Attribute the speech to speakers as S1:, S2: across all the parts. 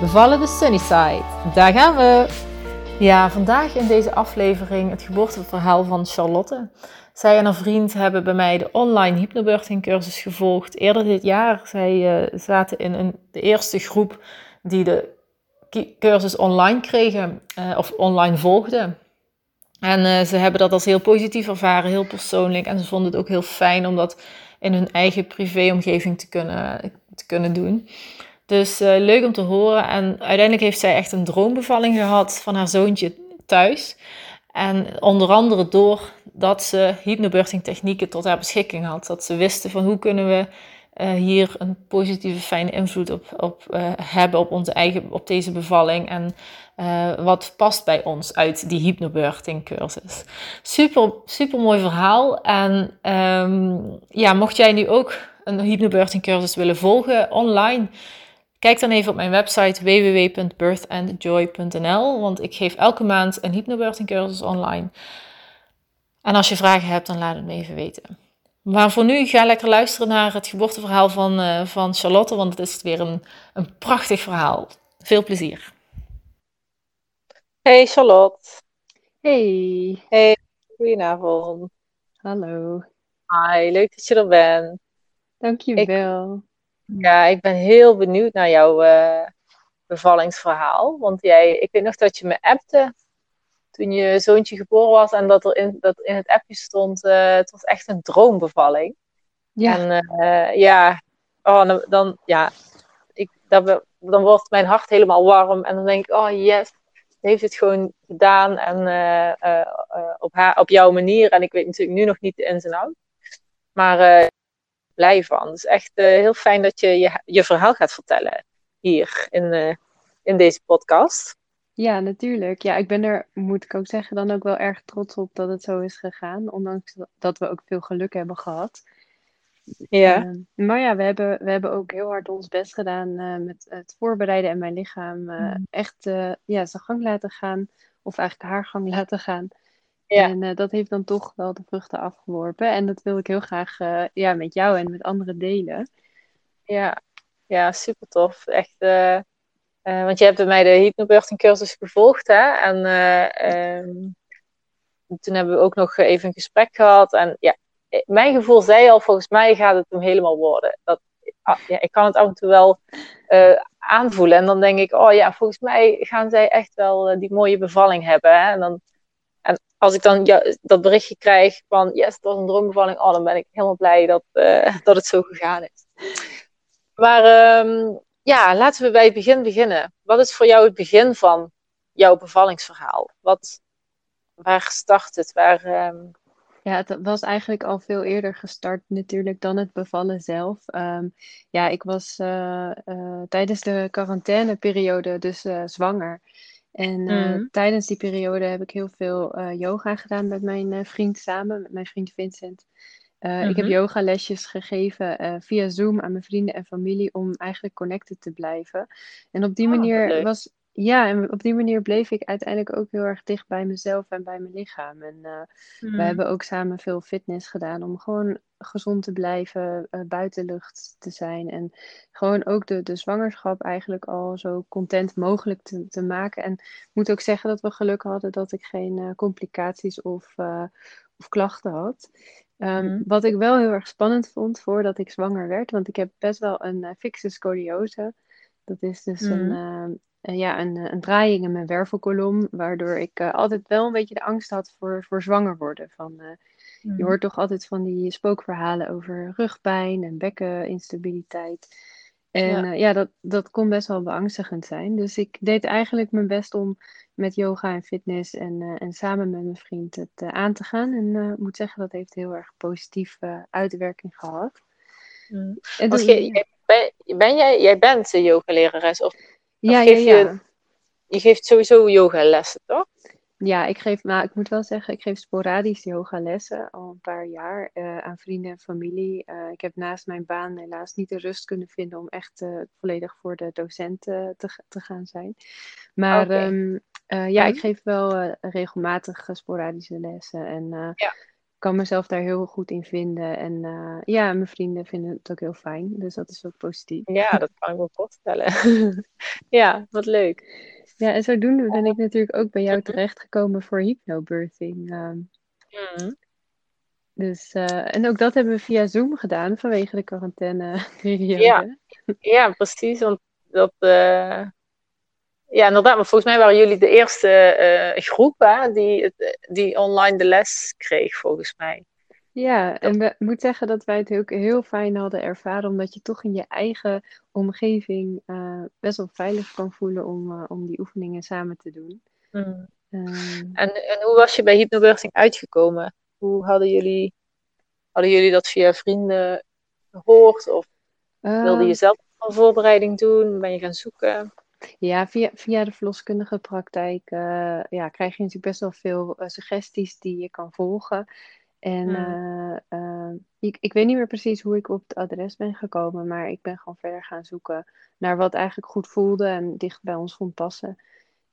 S1: Bevallen de Sunnyside. Daar gaan we! Ja, vandaag in deze aflevering het geboorteverhaal van Charlotte. Zij en haar vriend hebben bij mij de online hypnobirthing cursus gevolgd eerder dit jaar. Zij uh, zaten in een, de eerste groep die de cursus online kregen uh, of online volgden. En uh, ze hebben dat als heel positief ervaren, heel persoonlijk. En ze vonden het ook heel fijn om dat in hun eigen privéomgeving te kunnen, te kunnen doen. Dus uh, leuk om te horen. En uiteindelijk heeft zij echt een droombevalling gehad van haar zoontje thuis. En onder andere doordat ze hypnobirthing technieken tot haar beschikking had. Dat ze wisten van hoe kunnen we uh, hier een positieve, fijne invloed op, op uh, hebben op onze eigen, op deze bevalling. En wat past bij ons uit die hypnobirthing cursus. Super, super mooi verhaal. En um, ja, mocht jij nu ook een hypnobirthing cursus willen volgen online Kijk dan even op mijn website www.birthandjoy.nl, want ik geef elke maand een hypnobirthing cursus online. En als je vragen hebt, dan laat het me even weten. Maar voor nu ga lekker luisteren naar het geboorteverhaal van, uh, van Charlotte, want het is weer een, een prachtig verhaal. Veel plezier.
S2: Hey Charlotte.
S1: Hey.
S2: Hey, goedenavond.
S1: Hallo.
S2: Hi, leuk dat je er bent.
S1: Dankjewel. Ik,
S2: ja, ik ben heel benieuwd naar jouw uh, bevallingsverhaal. Want jij, ik weet nog dat je me appte toen je zoontje geboren was en dat er in, dat in het appje stond, uh, het was echt een droombevalling. Ja. En uh, ja, oh, dan, dan, ja ik, dat, dan wordt mijn hart helemaal warm en dan denk ik, oh yes, heeft het gewoon gedaan en op, haar, op jouw manier. En ik weet natuurlijk nu nog niet de ins en outs. Maar blij van. Het is echt uh, heel fijn dat je, je je verhaal gaat vertellen hier in, uh, in deze podcast.
S3: Ja, natuurlijk. Ja, ik ben er, moet ik ook zeggen, dan ook wel erg trots op dat het zo is gegaan. Ondanks dat we ook veel geluk hebben gehad.
S2: Ja. Uh,
S3: maar ja, we hebben, we hebben ook heel hard ons best gedaan met het voorbereiden en mijn lichaam mm. echt ja, zijn gang laten gaan. Of eigenlijk haar gang laten gaan. Ja. En uh, dat heeft dan toch wel de vruchten afgeworpen. En dat wil ik heel graag uh, ja, met jou en met anderen delen.
S2: Ja, ja super tof. Echt, uh, want je hebt bij mij de hypnobirthing cursus gevolgd. Hè? En um, toen hebben we ook nog even een gesprek gehad. En ja, mijn gevoel zei al, volgens mij gaat het hem helemaal worden. Dat, ah, ja, ik kan het af en toe wel aanvoelen. En dan denk ik, oh ja, volgens mij gaan zij echt wel die mooie bevalling hebben. Hè? En dan als ik dan ja, dat berichtje krijg van yes, het was een droombevalling, oh, dan ben ik helemaal blij dat, uh, dat het zo gegaan is. Maar um, ja, laten we bij het begin beginnen. Wat is voor jou het begin van jouw bevallingsverhaal? Wat, waar start het? Waar, um...
S3: Ja, het was eigenlijk al veel eerder gestart natuurlijk dan het bevallen zelf. Um, ja, ik was uh, uh, tijdens de quarantaineperiode dus zwanger. En uh, tijdens die periode heb ik heel veel uh, yoga gedaan met mijn uh, vriend samen, met mijn vriend Vincent. Ik heb mhm. yogalesjes gegeven via Zoom aan mijn vrienden en familie om eigenlijk connected te blijven. En op die oh, manier was, ja, en op die manier bleef ik uiteindelijk ook heel erg dicht bij mezelf en bij mijn lichaam. En uh, we hmm. hebben ook samen veel fitness gedaan om gewoon gezond te blijven, uh, buitenlucht te zijn. En gewoon ook de, de zwangerschap eigenlijk al zo content mogelijk te, te maken. En ik moet ook zeggen dat we geluk hadden dat ik geen uh, complicaties of, of klachten had. Um, Wat ik wel heel erg spannend vond voordat ik zwanger werd, want ik heb best wel een fixe scoliose. Dat is dus mm. een, uh, ja, een, eh, een draaiing in mijn wervelkolom, waardoor ik uh, altijd wel een beetje de angst had voor, voor zwanger worden. Van, uh, mm. Je hoort toch altijd van die spookverhalen over rugpijn en bekkeninstabiliteit. En ja, ja dat, dat kon best wel beangstigend zijn. Dus ik deed eigenlijk mijn best om met yoga en fitness en, en samen met mijn vriend het aan te gaan. En ik moet zeggen, dat heeft heel erg positieve uitwerking gehad.
S2: Mm. En dus, je, ben, ben jij, jij bent de yogalerares? Of
S3: ja, ja, ja.
S2: je geeft sowieso yogalessen, toch?
S3: Ja, ik geef, maar ik moet wel zeggen, ik geef sporadisch yogalessen al een paar jaar uh, aan vrienden en familie. Uh, ik heb naast mijn baan helaas niet de rust kunnen vinden om echt uh, volledig voor de docent te, te gaan zijn. Maar okay. um, ja, ik geef wel regelmatig sporadische lessen en
S2: ja.
S3: Kan mezelf daar heel goed in vinden. En ja, mijn vrienden vinden het ook heel fijn, dus dat is ook positief.
S2: Ja, dat kan ik me voorstellen. ja, wat leuk.
S3: Ja, en zodoende ben ik natuurlijk ook bij jou terechtgekomen voor hypnobirthing. Um,
S2: mm.
S3: Dus, uh, en ook dat hebben we via Zoom gedaan vanwege de quarantaineperiode.
S2: Ja, ja, precies. Want dat, uh, ja, inderdaad. Maar volgens mij waren jullie de eerste uh, groep hè, die, die online de les kreeg, volgens mij.
S3: Ja, en we moet zeggen dat wij het ook heel fijn hadden ervaren, omdat je toch in je eigen omgeving uh, best wel veilig kan voelen om, uh, om die oefeningen samen te doen.
S2: Mm. Um, en, en hoe was je bij hypnobirthing uitgekomen? Hoe hadden jullie, hadden jullie dat via vrienden gehoord? Of wilde je zelf een voorbereiding doen? Ben je gaan zoeken?
S3: Ja, via, via de verloskundige praktijk uh, ja, krijg je natuurlijk best wel veel uh, suggesties die je kan volgen. En
S2: Hmm.
S3: uh, uh, ik, ik weet niet meer precies hoe ik op het adres ben gekomen, maar ik ben gewoon verder gaan zoeken naar wat eigenlijk goed voelde en dicht bij ons vond passen.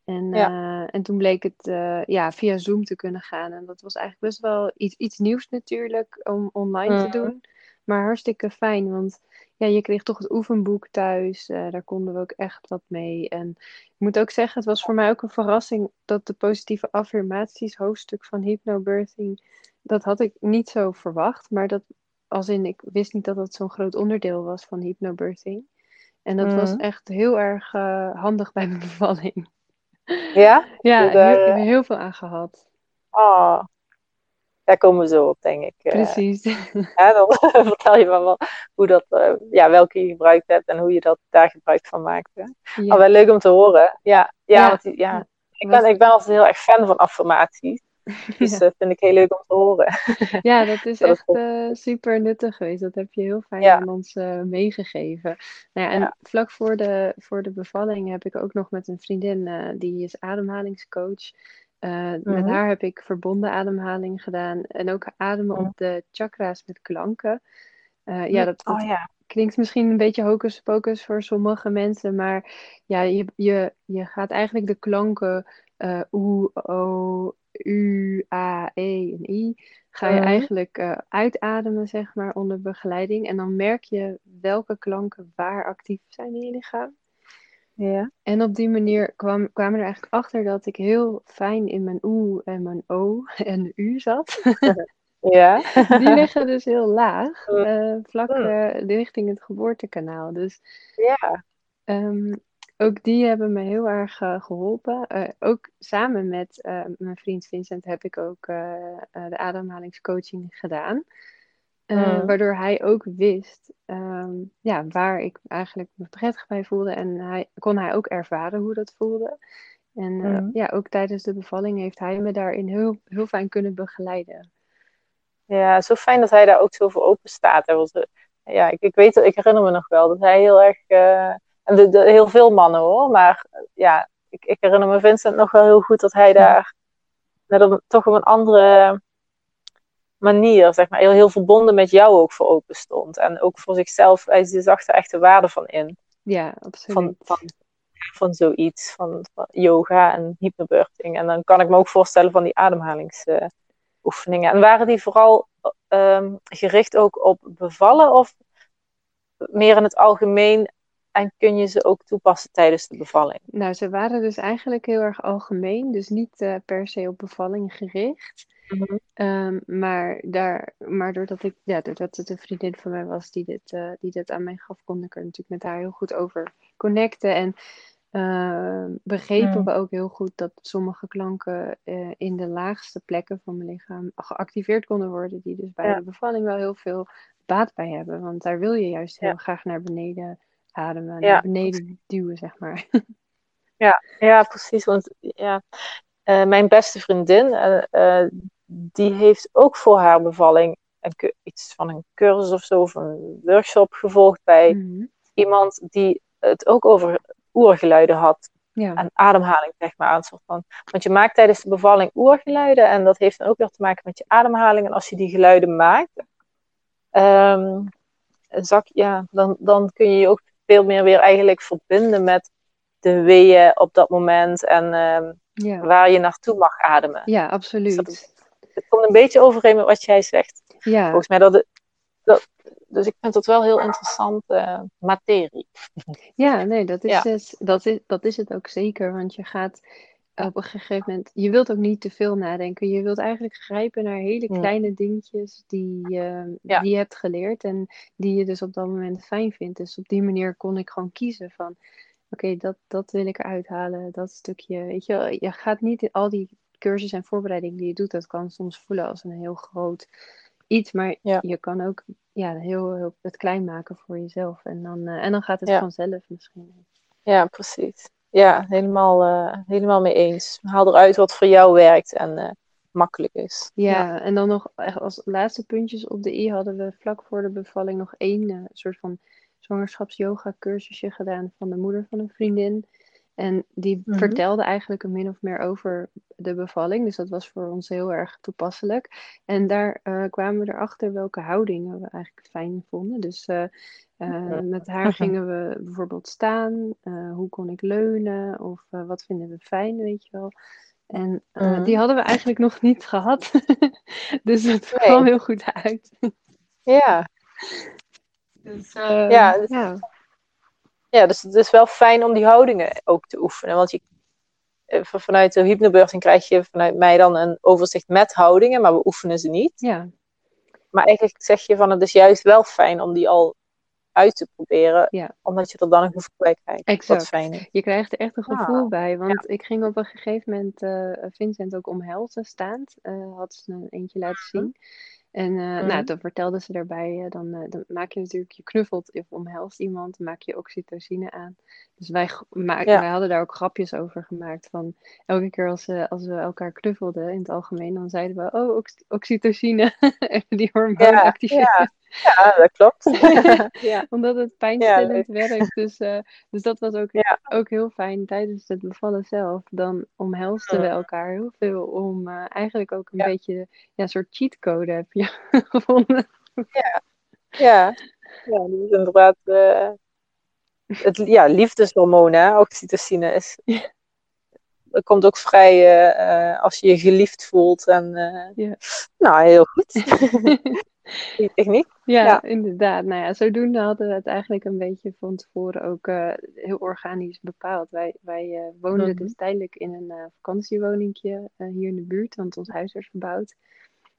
S3: En,
S2: Ja.
S3: en toen bleek het ja, via Zoom te kunnen gaan. En dat was eigenlijk best wel iets, iets nieuws natuurlijk om online te
S2: Hmm.
S3: doen. Maar hartstikke fijn, want ja, je kreeg toch het oefenboek thuis. Uh, daar konden we ook echt wat mee. En ik moet ook zeggen, het was voor mij ook een verrassing dat de positieve affirmaties hoofdstuk van hypnobirthing, dat had ik niet zo verwacht. Maar dat, als in, ik wist niet dat dat zo'n groot onderdeel was van hypnobirthing. En dat was
S2: Hmm.
S3: echt heel erg uh, handig bij mijn bevalling.
S2: Ja?
S3: Ja,
S2: eh,
S3: heel, heel, heel veel aan gehad.
S2: Oh. Daar komen we zo op, denk ik. Eh,
S3: Precies.
S2: hè, dan vertel je me wel hoe dat, eh, ja, welke je gebruikt hebt en hoe je dat daar gebruik van maakt. Hè?
S3: Ja.
S2: Oh, wel leuk om te horen. Ja, ja,
S3: Ja.
S2: want die- ja. Ik, ben, ik ben altijd heel erg fan van affirmaties. Dus
S3: Ja.
S2: dat vind ik heel leuk om te horen.
S3: Ja, dat is
S2: Dat
S3: echt eh, super nuttig geweest. Dat heb je heel fijn
S2: Ja.
S3: aan ons eh, meegegeven. Nou ja, en
S2: Ja.
S3: vlak voor de, voor de bevalling heb ik ook nog met een vriendin, eh, die is ademhalingscoach. Eh, Met
S2: Mhm.
S3: haar heb ik verbonden ademhaling gedaan. En ook ademen
S2: Mhm.
S3: op de chakra's met klanken. Eh, ja, dat, dat
S2: Oh ja.
S3: klinkt misschien een beetje hocus pocus voor sommige mensen, maar ja, je, je, je gaat eigenlijk de klanken eh oe, o, u, a, e en i, ga je
S2: Mhm.
S3: eigenlijk uitademen, zeg maar, onder begeleiding. En dan merk je welke klanken waar actief zijn in je lichaam.
S2: Ja.
S3: En op die manier kwam, kwamen we er eigenlijk achter dat ik heel fijn in mijn oe en mijn o en u zat.
S2: Ja.
S3: Die liggen dus heel laag, eh, vlak eh, richting het geboortekanaal. Dus
S2: ja.
S3: Ehm, ook die hebben me heel erg eh, geholpen. Eh, ook samen met mijn vriend Vincent heb ik ook de ademhalingscoaching gedaan. Eh,
S2: Mm.
S3: Waardoor hij ook wist ehm, ja, waar ik eigenlijk me prettig bij voelde. En hij, kon hij ook ervaren hoe dat voelde. En eh,
S2: Mm.
S3: ja, ook tijdens de bevalling heeft hij me daarin heel, heel fijn kunnen begeleiden.
S2: Ja, zo fijn dat hij daar ook zo voor open staat. Eh, ja, ik, ik weet, ik herinner me nog wel dat hij heel erg, en de, de, heel veel mannen hoor, maar ja, ik, ik herinner me Vincent nog wel heel goed dat hij daar net op, toch op een andere manier, zeg maar, heel, heel verbonden met jou ook voor open stond. En ook voor zichzelf, hij zag er echt de waarde van in,
S3: Ja,
S2: van,
S3: absoluut.
S2: van, van zoiets, van, van yoga en hypnobirthing. En dan kan ik me ook voorstellen van die ademhalingsoefeningen. En waren die vooral ehm, gericht ook op bevallen of meer in het algemeen? En kun je ze ook toepassen tijdens de bevalling?
S3: Nou, ze waren dus eigenlijk heel erg algemeen, dus niet eh, per se op bevalling gericht. Ehm, maar, daar, maar doordat, ik, ja, doordat het een vriendin van mij was die dit, eh, die dit aan mij gaf, kon ik er natuurlijk met haar heel goed over connecten. En ehm, begrepen
S2: Mm.
S3: we ook heel goed dat sommige klanken eh, in de laagste plekken van mijn lichaam geactiveerd konden worden, die dus bij
S2: Ja.
S3: de bevalling wel heel veel baat bij hebben. Want daar wil je juist heel
S2: Ja.
S3: graag naar beneden ademen,
S2: Ja.
S3: naar beneden duwen, zeg maar.
S2: Ja, precies. Want ja, eh, mijn beste vriendin, die heeft ook voor haar bevalling een, iets van een cursus of zo, of een workshop gevolgd bij
S3: Mhm.
S2: iemand die het ook over oergeluiden had.
S3: Ja.
S2: En ademhaling, zeg maar. Een soort van, want je maakt tijdens de bevalling oergeluiden en dat heeft dan ook weer te maken met je ademhaling. En als je die geluiden maakt, ehm, zak, ja, dan, dan kun je je ook veel meer weer eigenlijk verbinden met de weeën op dat moment en ehm,
S3: Ja.
S2: waar je naartoe mag ademen.
S3: ja, absoluut.
S2: dat Het komt een beetje overeen met wat jij zegt.
S3: Ja,
S2: Volgens mij dat, het- dat dus ik vind het wel heel interessante eh, materie.
S3: Ja, nee, dat is,
S2: Ja.
S3: dus, dat, is, dat is het ook zeker. Want je gaat op een gegeven moment, je wilt ook niet te veel nadenken. Je wilt eigenlijk grijpen naar hele
S2: Hmm.
S3: kleine dingetjes die,
S2: Ja.
S3: die je hebt geleerd en die je dus op dat moment fijn vindt. Dus op die manier kon ik gewoon kiezen van, oké, dat, dat wil ik eruit halen, dat stukje. Weet je, je gaat niet al die cursus en voorbereiding die je doet, dat kan soms voelen als een heel groot iets. Maar
S2: Ja.
S3: je kan ook ja, heel, heel het klein maken voor jezelf. En dan, eh, en dan gaat het
S2: Ja.
S3: vanzelf misschien.
S2: Ja, precies. Ja, helemaal, eh, helemaal mee eens. Haal eruit wat voor jou werkt en eh, makkelijk is.
S3: Ja, en dan nog echt als laatste puntjes op de i hadden we vlak voor de bevalling nog één soort van zwangerschaps-yoga cursusje gedaan van de moeder van een vriendin. En die
S2: Mhm.
S3: vertelde eigenlijk een min of meer over de bevalling. Dus dat was voor ons heel erg toepasselijk. En daar eh, kwamen we erachter welke houdingen we eigenlijk fijn vonden. Dus eh, eh, met haar gingen we bijvoorbeeld staan. hoe kon ik leunen? Of wat vinden we fijn, weet je wel. En
S2: Mhm.
S3: die hadden we eigenlijk nog niet gehad. dus het
S2: Nee.
S3: kwam heel goed uit.
S2: Ja,
S3: Dus,
S2: Ja, dus-
S3: ja.
S2: Ja, dus het is wel fijn om die houdingen ook te oefenen. Want je, eh, van- vanuit de hypnobirthing krijg je vanuit mij dan een overzicht met houdingen, maar we oefenen ze niet.
S3: ja,
S2: Maar eigenlijk zeg je van het is juist wel fijn om die al uit te proberen,
S3: Ja.
S2: omdat je er dan een gevoel bij krijgt.
S3: Exact.
S2: Wat fijn is.
S3: je krijgt er echt een
S2: Ah,
S3: gevoel bij. Want ik ging op een gegeven moment eh, Vincent ook omhelzen staand. eh had ze een eentje laten zien. En
S2: Mhm.
S3: nou, dan vertelde ze daarbij, eh, dan, eh, dan maak je natuurlijk, je knuffelt of omhelst iemand, dan maak je oxytocine aan. Dus wij,
S2: Ja.
S3: wij hadden daar ook grapjes over gemaakt. Van elke keer als, als we elkaar knuffelden in het algemeen, dan zeiden we, oh, ox- oxytocine, even die hormoon
S2: Ja,
S3: activeren.
S2: Ja, dat klopt. ja.
S3: Omdat het pijnstillend werkt. Dus, eh, dus dat was ook,
S2: Ja.
S3: ook heel fijn tijdens het bevallen zelf. Dan omhelsten we elkaar heel veel om eh, eigenlijk ook een
S2: Ja.
S3: beetje ja, een soort cheatcode heb je gevonden.
S2: Ja, ja is inderdaad. eh, het ja, liefdeshormoon, hè, oxytocine, is.
S3: Ja.
S2: Dat komt ook vrij als je je geliefd voelt. En,
S3: Ja.
S2: Nou, heel goed. Die techniek.
S3: Ja,
S2: Ja.
S3: inderdaad. Nou ja, zodoende hadden we het eigenlijk een beetje van tevoren ook eh, heel organisch bepaald. Wij, wij eh, woonden
S2: Mhm.
S3: dus tijdelijk in een eh vakantiewoningje hier in de buurt, want ons huis werd verbouwd.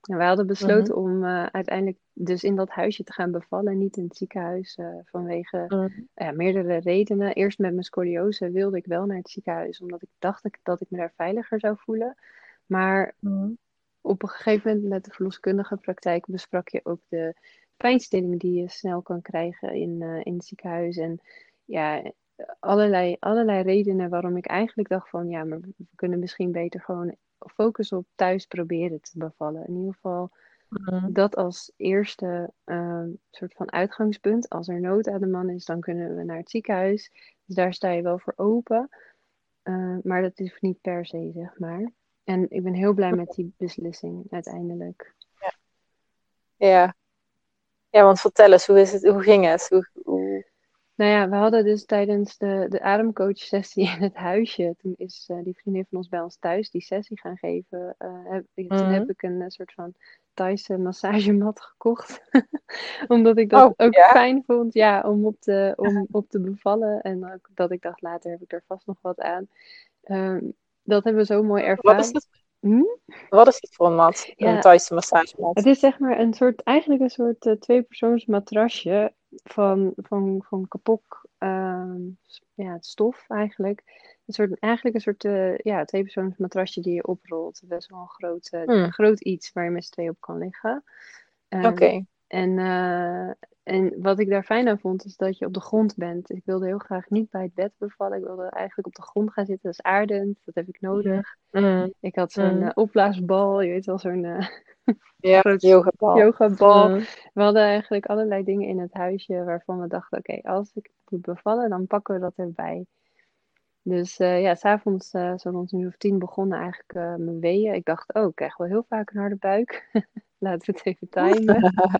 S3: En wij hadden besloten
S2: Mhm.
S3: om uiteindelijk dus in dat huisje te gaan bevallen, niet in het ziekenhuis, vanwege
S2: Mhm.
S3: meerdere redenen. Eerst met mijn scoliose wilde ik wel naar het ziekenhuis, omdat ik dacht dat ik me daar veiliger zou voelen. Maar
S2: Mhm.
S3: Op een gegeven moment met de verloskundige praktijk besprak je ook de pijnstilling die je snel kan krijgen in, eh, in het ziekenhuis. En ja, allerlei, allerlei redenen waarom ik eigenlijk dacht van ja, maar we kunnen misschien beter gewoon focussen op thuis proberen te bevallen. In ieder geval
S2: Mhm.
S3: dat als eerste eh, soort van uitgangspunt. Als er nood aan de man is, dan kunnen we naar het ziekenhuis. Dus daar sta je wel voor open. Eh, maar dat is niet per se, zeg maar. En ik ben heel blij met die beslissing uiteindelijk.
S2: Ja. ja, want vertel eens, hoe, is het, hoe ging het? Hoe, hoe...
S3: Nou ja, we hadden dus tijdens de, de ademcoach-sessie in het huisje. Toen is eh, die vriendin van ons bij ons thuis die sessie gaan geven. Eh, heb, Toen
S2: Mhm.
S3: heb ik een eh, soort van Thaise massagemat gekocht. Omdat ik dat
S2: Oh,
S3: ook
S2: ja?
S3: fijn vond, ja, om op te, om op te bevallen. En ook dat ik dacht, later heb ik er vast nog wat aan. Ehm, dat hebben we zo mooi ervaren.
S2: Wat is het?
S3: Hm?
S2: Wat is het voor een mat?
S3: Ja.
S2: Een Thaise massagemat.
S3: Het is zeg maar een soort, eigenlijk een soort eh, tweepersoons matrasje van, van, van kapok ehm, ja, stof eigenlijk. Een soort, eigenlijk een soort eh, ja, tweepersoons matrasje die je oprolt. Best wel een groot,
S2: Hmm.
S3: groot iets waar je met z'n tweeën op kan liggen. Ehm,
S2: Oké.
S3: En, eh, en wat ik daar fijn aan vond, is dat je op de grond bent. Ik wilde heel graag niet bij het bed bevallen. Ik wilde eigenlijk op de grond gaan zitten. Dat is aardend, dat heb ik nodig.
S2: Mhm.
S3: Ik had zo'n
S2: Mhm.
S3: eh, opblaasbal, je weet wel, zo'n eh,
S2: Ja, yogabal.
S3: yogabal.
S2: Mhm.
S3: We hadden eigenlijk allerlei dingen in het huisje waarvan we dachten, oké, als ik moet bevallen, dan pakken we dat erbij. Dus uh, ja, s'avonds uh, zo rond een uur of tien begonnen eigenlijk uh, mijn weeën. Ik dacht, oh, ik krijg wel heel vaak een harde buik. Laten we het even timen.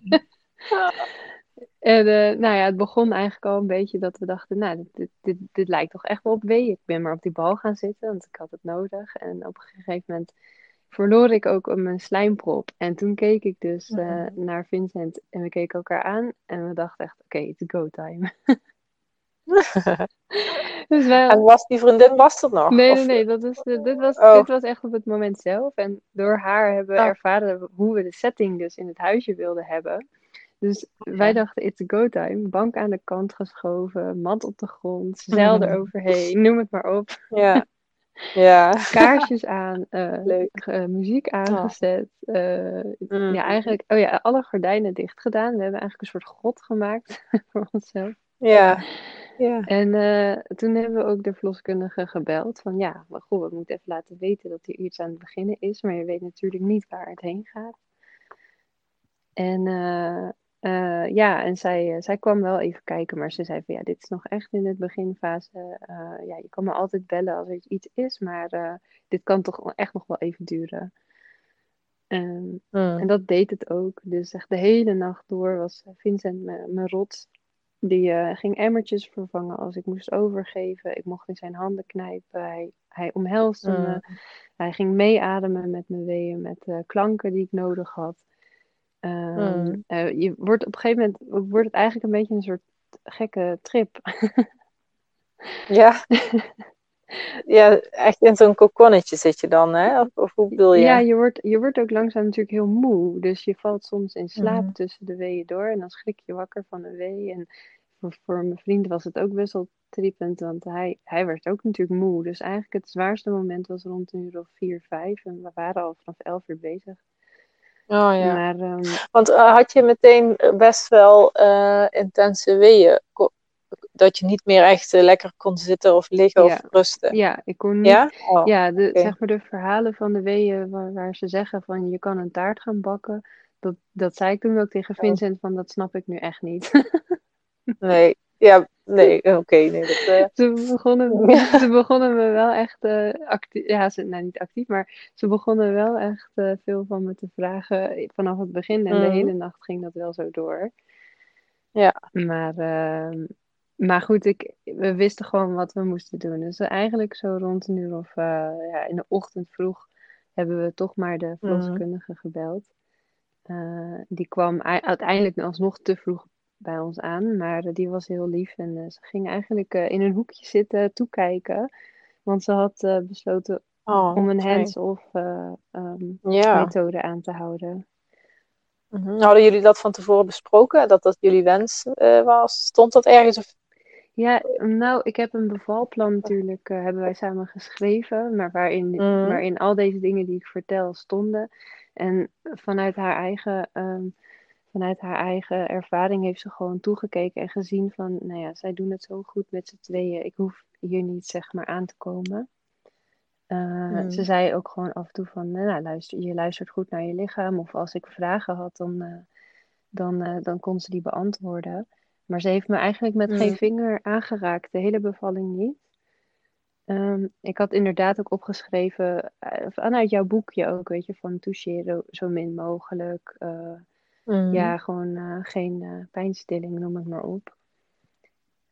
S3: en nou ja, het begon eigenlijk al een beetje dat we dachten, nou, dit, dit, dit, lijkt toch echt wel op weeën. Ik ben maar op die bal gaan zitten, want ik had het nodig. En op een gegeven moment verloor ik ook mijn slijmprop. En toen keek ik dus naar Vincent en we keken elkaar aan. En we dachten echt, oké, okay, it's go time.
S2: dus wel... En was die vriendin was er nog?
S3: Nee, nee, nee. Dat is, dit, was, oh. dit was echt op het moment zelf. En door haar hebben we oh. ervaren hoe we de setting dus in het huisje wilden hebben. Dus wij dachten, it's a go time. Bank aan de kant geschoven, mat op de grond, zeil mm. eroverheen, noem het maar op.
S2: Ja. ja.
S3: Kaarsjes aan, uh, Leuk. Uh, muziek aangezet. Uh, mm. Ja, eigenlijk, oh ja, alle gordijnen dicht gedaan. We hebben eigenlijk een soort grot gemaakt voor onszelf.
S2: Ja. Ja.
S3: En uh, toen hebben we ook de verloskundige gebeld van ja, maar goed, we moeten even laten weten dat hier iets aan het beginnen is, maar je weet natuurlijk niet waar het heen gaat. En uh, uh, ja, en zij, zij kwam wel even kijken, maar ze zei van ja, dit is nog echt in het beginfase. ja, je kan me altijd bellen als er iets is, maar dit kan toch echt nog wel even duren. Um, En dat deed het ook. Dus echt de hele nacht door was Vincent mijn rots. Die uh, ging emmertjes vervangen als ik moest overgeven. Ik mocht in zijn handen knijpen. Hij, hij omhelsde me. Mm. Hij ging meeademen met mijn weeën, met uh, klanken die ik nodig had. Uh, je wordt op een gegeven moment wordt het eigenlijk een beetje een soort gekke trip.
S2: ja. ja, echt in zo'n kokonnetje zit je dan, hè? Of, of, hoe bedoel je?
S3: Ja, je wordt, je wordt ook langzaam natuurlijk heel moe. Dus je valt soms in slaap mhm. tussen de weeën door. En dan schrik je wakker van een wee. En voor, voor mijn vriend was het ook best wel trippend. Want hij, hij werd ook natuurlijk moe. Dus eigenlijk het zwaarste moment was rond een uur of vier, vijf. En we waren al vanaf elf uur bezig.
S2: Oh ja. Maar, um... Want uh, had je meteen best wel uh, intense weeën? Dat je niet meer echt uh, lekker kon zitten of liggen of rusten.
S3: Ja, ik kon niet. Ja, oh, ja de, zeg maar de verhalen van de weeën waar, waar, ze zeggen van je kan een taart gaan bakken. Dat, dat zei ik toen ook tegen Vincent van dat snap ik nu echt niet.
S2: nee, ja, nee, oké. nee, dat, uh...
S3: ze, begonnen, ze begonnen me wel echt uh, actief, ja, ze, nou niet actief, maar ze begonnen wel echt uh, veel van me te vragen vanaf het begin. En mm. de mhm. hele nacht ging dat wel zo door.
S2: Ja.
S3: Maar ehm, maar goed, ik, we wisten gewoon wat we moesten doen. Dus eigenlijk zo rond een uur of uh, ja, in de ochtend vroeg hebben we toch maar de mhm. verloskundige gebeld. Uh, die kwam uiteindelijk alsnog te vroeg bij ons aan, maar uh, die was heel lief en ze ging eigenlijk in een hoekje zitten toekijken. Want ze had besloten oh, om een hands-off um, ja. methode aan te houden.
S2: Mm -hmm. Hadden jullie dat van tevoren besproken, dat dat jullie wens was? Stond dat ergens of
S3: ja, nou, ik heb een bevalplan natuurlijk, uh, hebben wij samen geschreven, maar waarin, mm. waarin al deze dingen die ik vertel stonden. En vanuit haar eigen, um, vanuit haar eigen ervaring heeft ze gewoon toegekeken en gezien van, nou ja, zij doen het zo goed met z'n tweeën, ik hoef hier niet zeg maar aan te komen. Uh, mm. Ze zei ook gewoon af en toe van, nou, luister, je luistert goed naar je lichaam. Of als ik vragen had, dan, uh, dan, dan kon ze die beantwoorden. Maar ze heeft me eigenlijk met geen mm. vinger aangeraakt, de hele bevalling niet. Ehm, ik had inderdaad ook opgeschreven, uh, vanuit jouw boekje ook, weet je, van toucheren zo min mogelijk. Uh, mm. Ja, gewoon uh, geen pijnstilling, noem het maar op.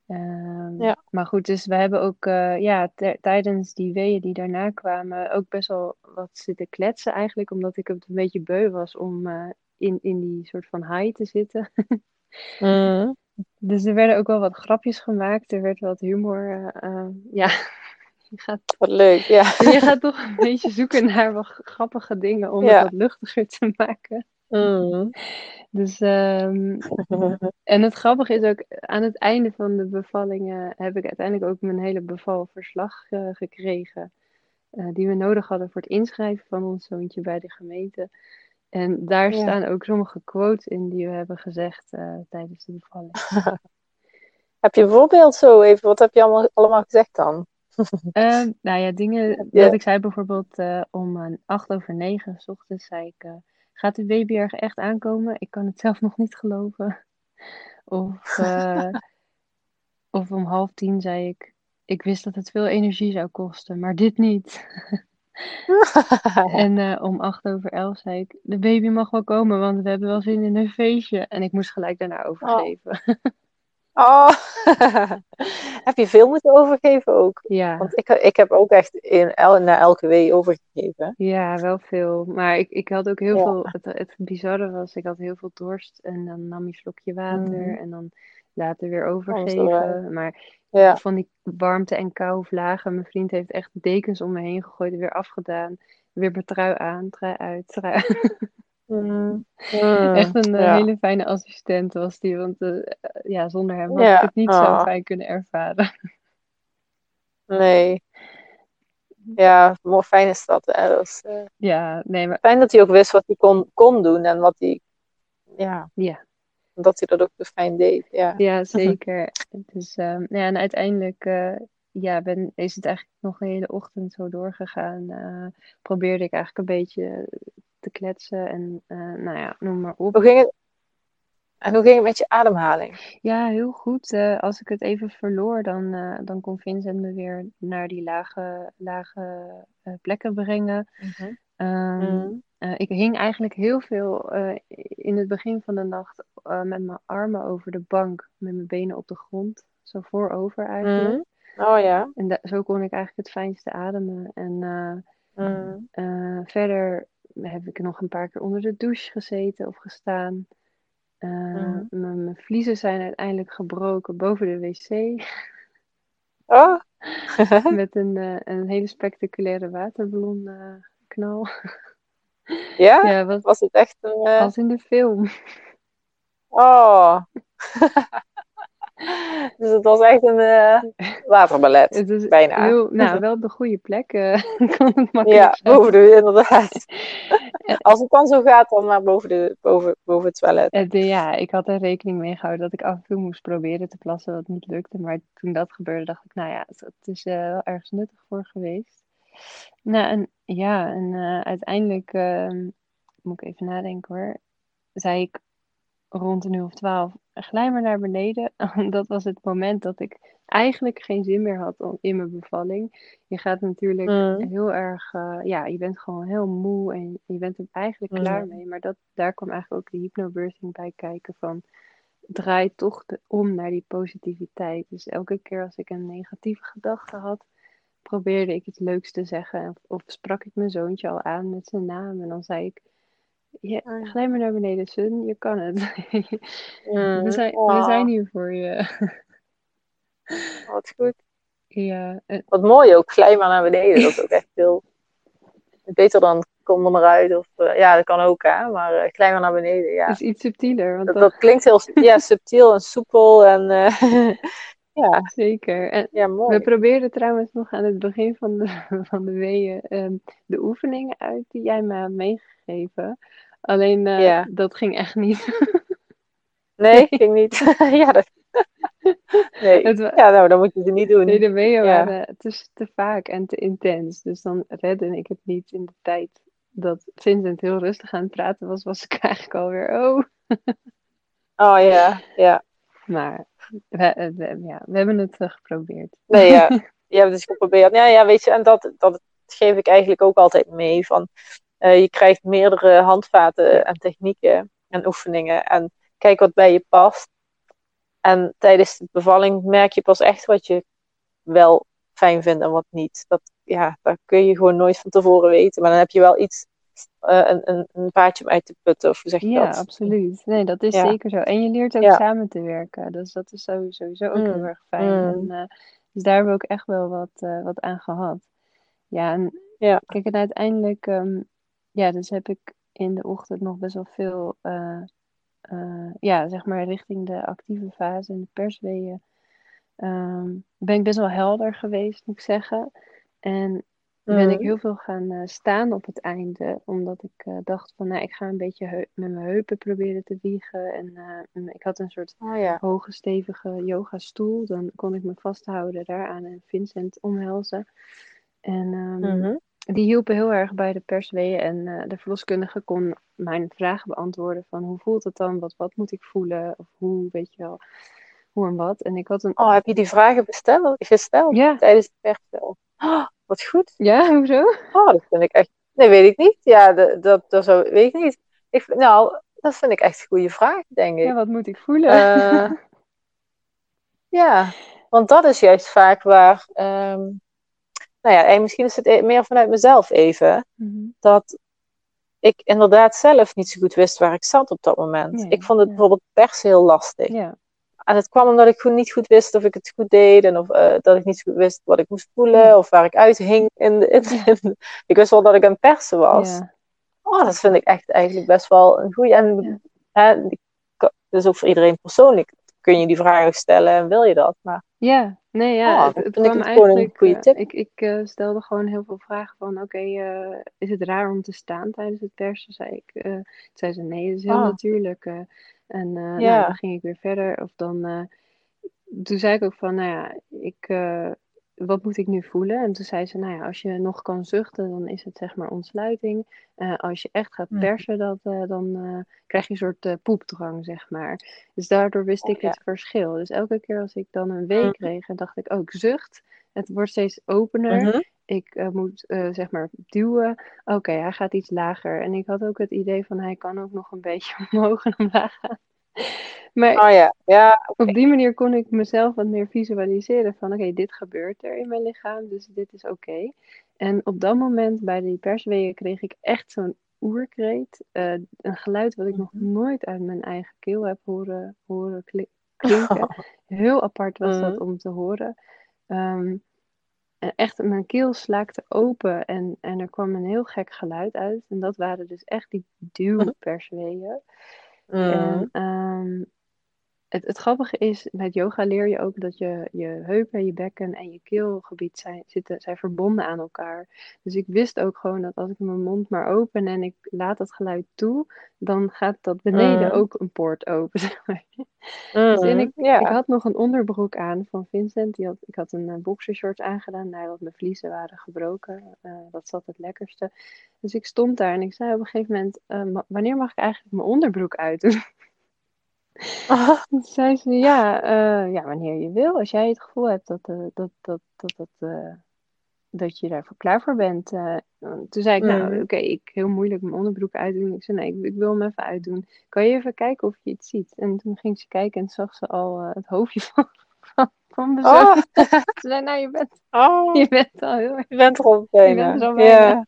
S3: Um, ja. Maar goed, dus we hebben ook ja, tijdens die weeën die daarna kwamen ook best wel wat zitten kletsen eigenlijk. Omdat ik het een beetje beu was om in, in die soort van high te zitten. mm. Dus er werden ook wel wat grapjes gemaakt. Er werd wat humor. Uh, ja,
S2: je gaat, wat leuk, ja.
S3: Je gaat toch een beetje zoeken naar wat grappige dingen om het wat luchtiger te maken. Mm. Dus, um, en het grappige is ook, aan het einde van de bevallingen heb ik uiteindelijk ook mijn hele bevalverslag uh, gekregen. Uh, die we nodig hadden voor het inschrijven van ons zoontje bij de gemeente. En daar staan ook sommige quotes in die we hebben gezegd uh, tijdens de bevalling.
S2: heb je een voorbeeld zo even? Wat heb je allemaal, allemaal gezegd dan?
S3: uh, nou ja, dingen dat ik zei bijvoorbeeld uh, om acht over negen s ochtends zei ik... gaat de baby er echt aankomen? Ik kan het zelf nog niet geloven. Of, of om half tien zei ik... ik wist dat het veel energie zou kosten, maar dit niet. en uh, om acht over elf zei ik, de baby mag wel komen, want we hebben wel zin in een feestje. En ik moest gelijk daarna overgeven.
S2: Oh, oh. heb je veel moeten overgeven ook?
S3: Ja.
S2: Want ik, ik heb ook echt in el, na elke week overgegeven.
S3: Ja, wel veel. Maar ik, ik had ook heel ja. veel, het, het bizarre was, ik had heel veel dorst. En dan nam je slokje water mm. en dan later weer overgeven. Maar ja. van die warmte en kou vlagen. Mijn vriend heeft echt dekens om me heen gegooid en weer afgedaan. Weer mijn trui aan, trui uit, trui mm. Mm. Echt een ja. hele fijne assistent was die, want uh, ja, zonder hem had ja. ik het niet oh. zo fijn kunnen ervaren.
S2: Nee. Ja, mooi fijn is dat. Hè? dat is, uh,
S3: ja, nee, maar...
S2: Fijn dat hij ook wist wat hij kon, kon doen en wat hij... Ja.
S3: ja
S2: dat hij dat ook zo fijn deed. Ja,
S3: ja zeker. dus, um, ja, en uiteindelijk uh, ja, ben, is het eigenlijk nog een hele ochtend zo doorgegaan. Uh, probeerde ik eigenlijk een beetje te kletsen en uh, nou ja, noem maar op.
S2: Hoe ging het? En hoe ging het met je ademhaling?
S3: Ja, heel goed. als ik het even verloor, dan, dan kon Vincent me weer naar die lage, lage plekken brengen. Mm -hmm. Um, mm. uh, ik hing eigenlijk heel veel uh, in het begin van de nacht uh, met mijn armen over de bank, met mijn benen op de grond, zo voorover eigenlijk.
S2: Mm. Oh ja.
S3: En zo kon ik eigenlijk het fijnste ademen. En mm. verder heb ik nog een paar keer onder de douche gezeten of gestaan. Mijn vliezen zijn uiteindelijk gebroken boven de wc.
S2: Oh.
S3: met een, een hele spectaculaire waterballon knal.
S2: Ja? ja wat, was het echt een... Uh...
S3: Als in de film.
S2: Oh. dus het was echt een uh, waterballet.
S3: Het is
S2: bijna.
S3: Heel, nou, wel op de goede plek. Uh, het makkelijk
S2: ja, boven de, inderdaad. Als het dan zo gaat, dan maar boven, de, boven, boven het toilet.
S3: Uh, de, ja, ik had er rekening mee gehouden dat ik af en toe moest proberen te plassen, wat niet lukte. Maar toen dat gebeurde, dacht ik, nou ja, het, is wel ergens nuttig voor geweest. Nou, en ja, en uiteindelijk, uh, moet ik even nadenken hoor, zei ik rond een uur of twaalf, glij maar naar beneden. dat was het moment dat ik eigenlijk geen zin meer had in mijn bevalling. Je gaat natuurlijk mm. heel erg, uh, ja, je bent gewoon heel moe en je bent er eigenlijk mm. klaar mee. Maar dat, daar kwam eigenlijk ook de hypnobirthing bij kijken van, draai toch de, om naar die positiviteit. Dus elke keer als ik een negatieve gedachte had, probeerde ik het leuks te zeggen. Of, of, sprak ik mijn zoontje al aan met zijn naam. En dan zei ik, ja, oh ga maar naar beneden, Sun. Je kan het. Mm, we, zijn, oh. we zijn hier voor je.
S2: Wat goed.
S3: Ja. En...
S2: Wat mooi ook, glij maar naar beneden. Dat is ook echt veel beter dan kom er maar uit. Of, uh, ja, dat kan ook, hè. Maar uh, glij maar naar beneden, ja.
S3: Is iets subtieler. Want
S2: dat, dan... dat klinkt heel ja, subtiel en soepel. En uh, Ja,
S3: zeker. En
S2: ja, mooi.
S3: We probeerden trouwens nog aan het begin van de, van de weeën um, de oefeningen uit die jij me had meegegeven. Alleen uh, ja. dat ging echt niet.
S2: nee, ging niet. ja, dat... nee. Het, ja, nou, dan moet je ze niet doen.
S3: Nee, de ja. waren te, te vaak en te intens. Dus dan redde ik het niet in de tijd dat Vincent heel rustig aan het praten was, was ik eigenlijk alweer, oh.
S2: oh ja, ja.
S3: Maar we, we, ja, we hebben het uh, geprobeerd.
S2: Nee, ja. Je hebt het geprobeerd. Ja, ja, weet je, en dat, dat geef ik eigenlijk ook altijd mee. Van, uh, je krijgt meerdere handvaten en technieken en oefeningen. En kijk wat bij je past. En tijdens de bevalling merk je pas echt wat je wel fijn vindt en wat niet. Dat, ja, dat kun je gewoon nooit van tevoren weten. Maar dan heb je wel iets uh, een, een, een paardje om uit te putten. Of hoe zeg je
S3: ja,
S2: dat?
S3: Ja, absoluut. Nee, dat is ja. zeker zo. En je leert ook ja. samen te werken. Dus dat is sowieso, ook mm. heel erg fijn. Mm. En, uh, dus daar hebben we ook echt wel wat, wat aan gehad. Ja, en
S2: ja.
S3: kijk, en uiteindelijk, um, ja, dus heb ik in de ochtend nog best wel veel, ja, zeg maar richting de actieve fase en de persweeën. Um, ben ik best wel helder geweest, moet ik zeggen. En ben ik heel veel gaan uh, staan op het einde. Omdat ik uh, dacht van, nou, ik ga een beetje met mijn heupen proberen te wiegen. En uh, ik had een soort
S2: oh, ja.
S3: hoge, stevige yoga stoel. Dan kon ik me vasthouden daaraan en Vincent omhelzen. En um,
S2: mm-hmm.
S3: Die hielpen heel erg bij de persweeën. En de verloskundige kon mijn vragen beantwoorden van, hoe voelt het dan? Wat, wat moet ik voelen? Of hoe, weet je wel hoe en wat. En ik had een...
S2: Oh, heb je die vragen besteld, gesteld
S3: Ja.
S2: tijdens het perstel? Oh, wat goed.
S3: Ja, hoezo?
S2: Oh, dat vind ik echt... Nee, weet ik niet. Ja, dat, dat, dat zou... Weet ik niet. Ik, nou, dat vind ik echt een goede vraag, denk ik.
S3: Ja, wat moet ik voelen?
S2: Eh, ja, want dat is juist vaak waar... ehm, nou ja, en misschien is het e- meer vanuit mezelf even.
S3: Mhm.
S2: Dat ik inderdaad zelf niet zo goed wist waar ik zat op dat moment.
S3: Nee,
S2: ik vond het
S3: ja.
S2: bijvoorbeeld persen heel lastig.
S3: Ja,
S2: En het kwam omdat ik gewoon niet goed wist of ik het goed deed. En of, eh, dat ik niet zo goed wist wat ik moest voelen. Of waar ik uithing. In de, in, in- ik wist wel dat ik aan persen was.
S3: ja.
S2: Oh, dat vind ik echt eigenlijk best wel een goede. En hè, die- dus ook voor iedereen persoonlijk kun je die vragen stellen en wil je dat. Maar
S3: Ja, nee, ja,
S2: Oh,
S3: het, het kwam
S2: een
S3: eigenlijk. eh,
S2: tip.
S3: ik ik eh, stelde gewoon heel veel vragen van: oké, eh, is het raar om te staan tijdens het persen? Zei ik. zei ze: nee, het is heel
S2: Ah.
S3: natuurlijk. en nou, dan ging ik weer verder. Of dan, toen zei ik ook van: nou ja, ik, wat moet ik nu voelen? En toen zei ze: nou ja, als je nog kan zuchten, dan is het zeg maar ontsluiting. Eh, als je echt gaat
S2: Mhm.
S3: persen, dat, eh, dan eh, krijg je een soort poepdrang, zeg maar. Dus daardoor wist
S2: Oh,
S3: ik
S2: ja.
S3: het verschil. Dus elke keer als ik dan een
S2: Mhm.
S3: week kreeg, en dacht ik, oh, ik zucht. Het wordt steeds opener.
S2: Mhm.
S3: Ik moet zeg maar duwen. Oké, hij gaat iets lager. En ik had ook het idee van hij kan ook nog een beetje omhoog en omlaag gaan. Maar
S2: Oh ja, ja.
S3: op die manier kon ik mezelf wat meer visualiseren van oké, dit gebeurt er in mijn lichaam, dus dit is oké. En op dat moment bij die persweeën kreeg ik echt zo'n oerkreet. eh, een geluid wat ik nog
S2: Mhm.
S3: nooit uit mijn eigen keel heb horen, horen kli- klinken. Heel apart was dat
S2: Mhm.
S3: om te horen. Ehm, en echt, mijn keel slaakte open en, en er kwam een heel gek geluid uit. En dat waren dus echt die duwpersweeën.
S2: Mm.
S3: And um, het, het grappige is, met yoga leer je ook dat je, je heupen, je bekken en je keelgebied zijn, zitten, zijn verbonden aan elkaar. Dus ik wist ook gewoon dat als ik mijn mond maar open en ik laat dat geluid toe, dan gaat dat beneden
S2: Mhm.
S3: ook een poort open. zeg maar. Dus en
S2: Mhm.
S3: ik, ik had nog een onderbroek aan van Vincent. Die had, ik had een uh, boxershort aangedaan nadat mijn vliezen waren gebroken. Uh, dat zat het lekkerste. Dus ik stond daar en ik zei op een gegeven moment: uh, ma- Wanneer mag ik eigenlijk mijn onderbroek uitdoen? Toen zei ze: ja, uh, ja, wanneer je wil. Als jij het gevoel hebt dat, uh, dat, dat, dat, dat, uh, dat je daarvoor klaar voor bent. Toen zei ik: mm. Nou, oké, okay, ik heel moeilijk mijn onderbroek uitdoen. Ik zei: Nee, ik, ik, wil hem even uitdoen. Kan je even kijken of je het ziet? En toen ging ze kijken en zag ze al het hoofdje van, van, van mijn. Oh. ze zei: Nou, je bent,
S2: oh.
S3: je bent al heel erg.
S2: Je bent er al bijna.
S3: Je bent er al bijna.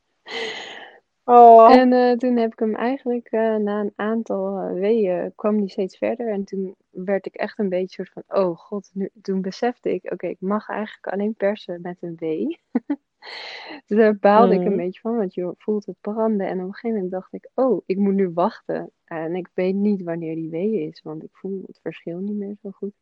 S2: Oh.
S3: En uh, toen heb ik hem eigenlijk uh, na een aantal uh, weeën kwam die steeds verder. En toen werd ik echt een beetje soort van, oh god, nu, toen besefte ik, oké, okay, ik mag eigenlijk alleen persen met een wee. dus daar baalde mm. ik een beetje van, want je voelt het branden. En op een gegeven moment dacht ik, oh, ik moet nu wachten. En ik weet niet wanneer die wee is, want ik voel het verschil niet meer zo goed.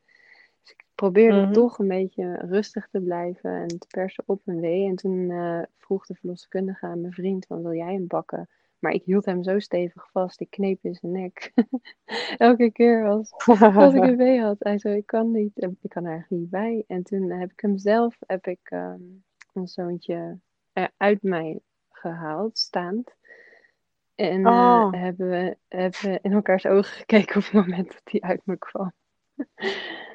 S3: Dus ik probeerde mm-hmm. toch een beetje rustig te blijven en te persen op een wee. En toen uh, vroeg de verloskundige aan mijn vriend van, wil jij hem bakken? Maar ik hield hem zo stevig vast, ik kneep in zijn nek. Elke keer als, als ik een wee had, hij zei, ik kan niet, ik kan er eigenlijk niet bij. En toen heb ik hem zelf, heb ik um, ons zoontje uit mij gehaald, staand. En oh. uh, hebben, we, hebben we in elkaars ogen gekeken op het moment dat hij uit me kwam.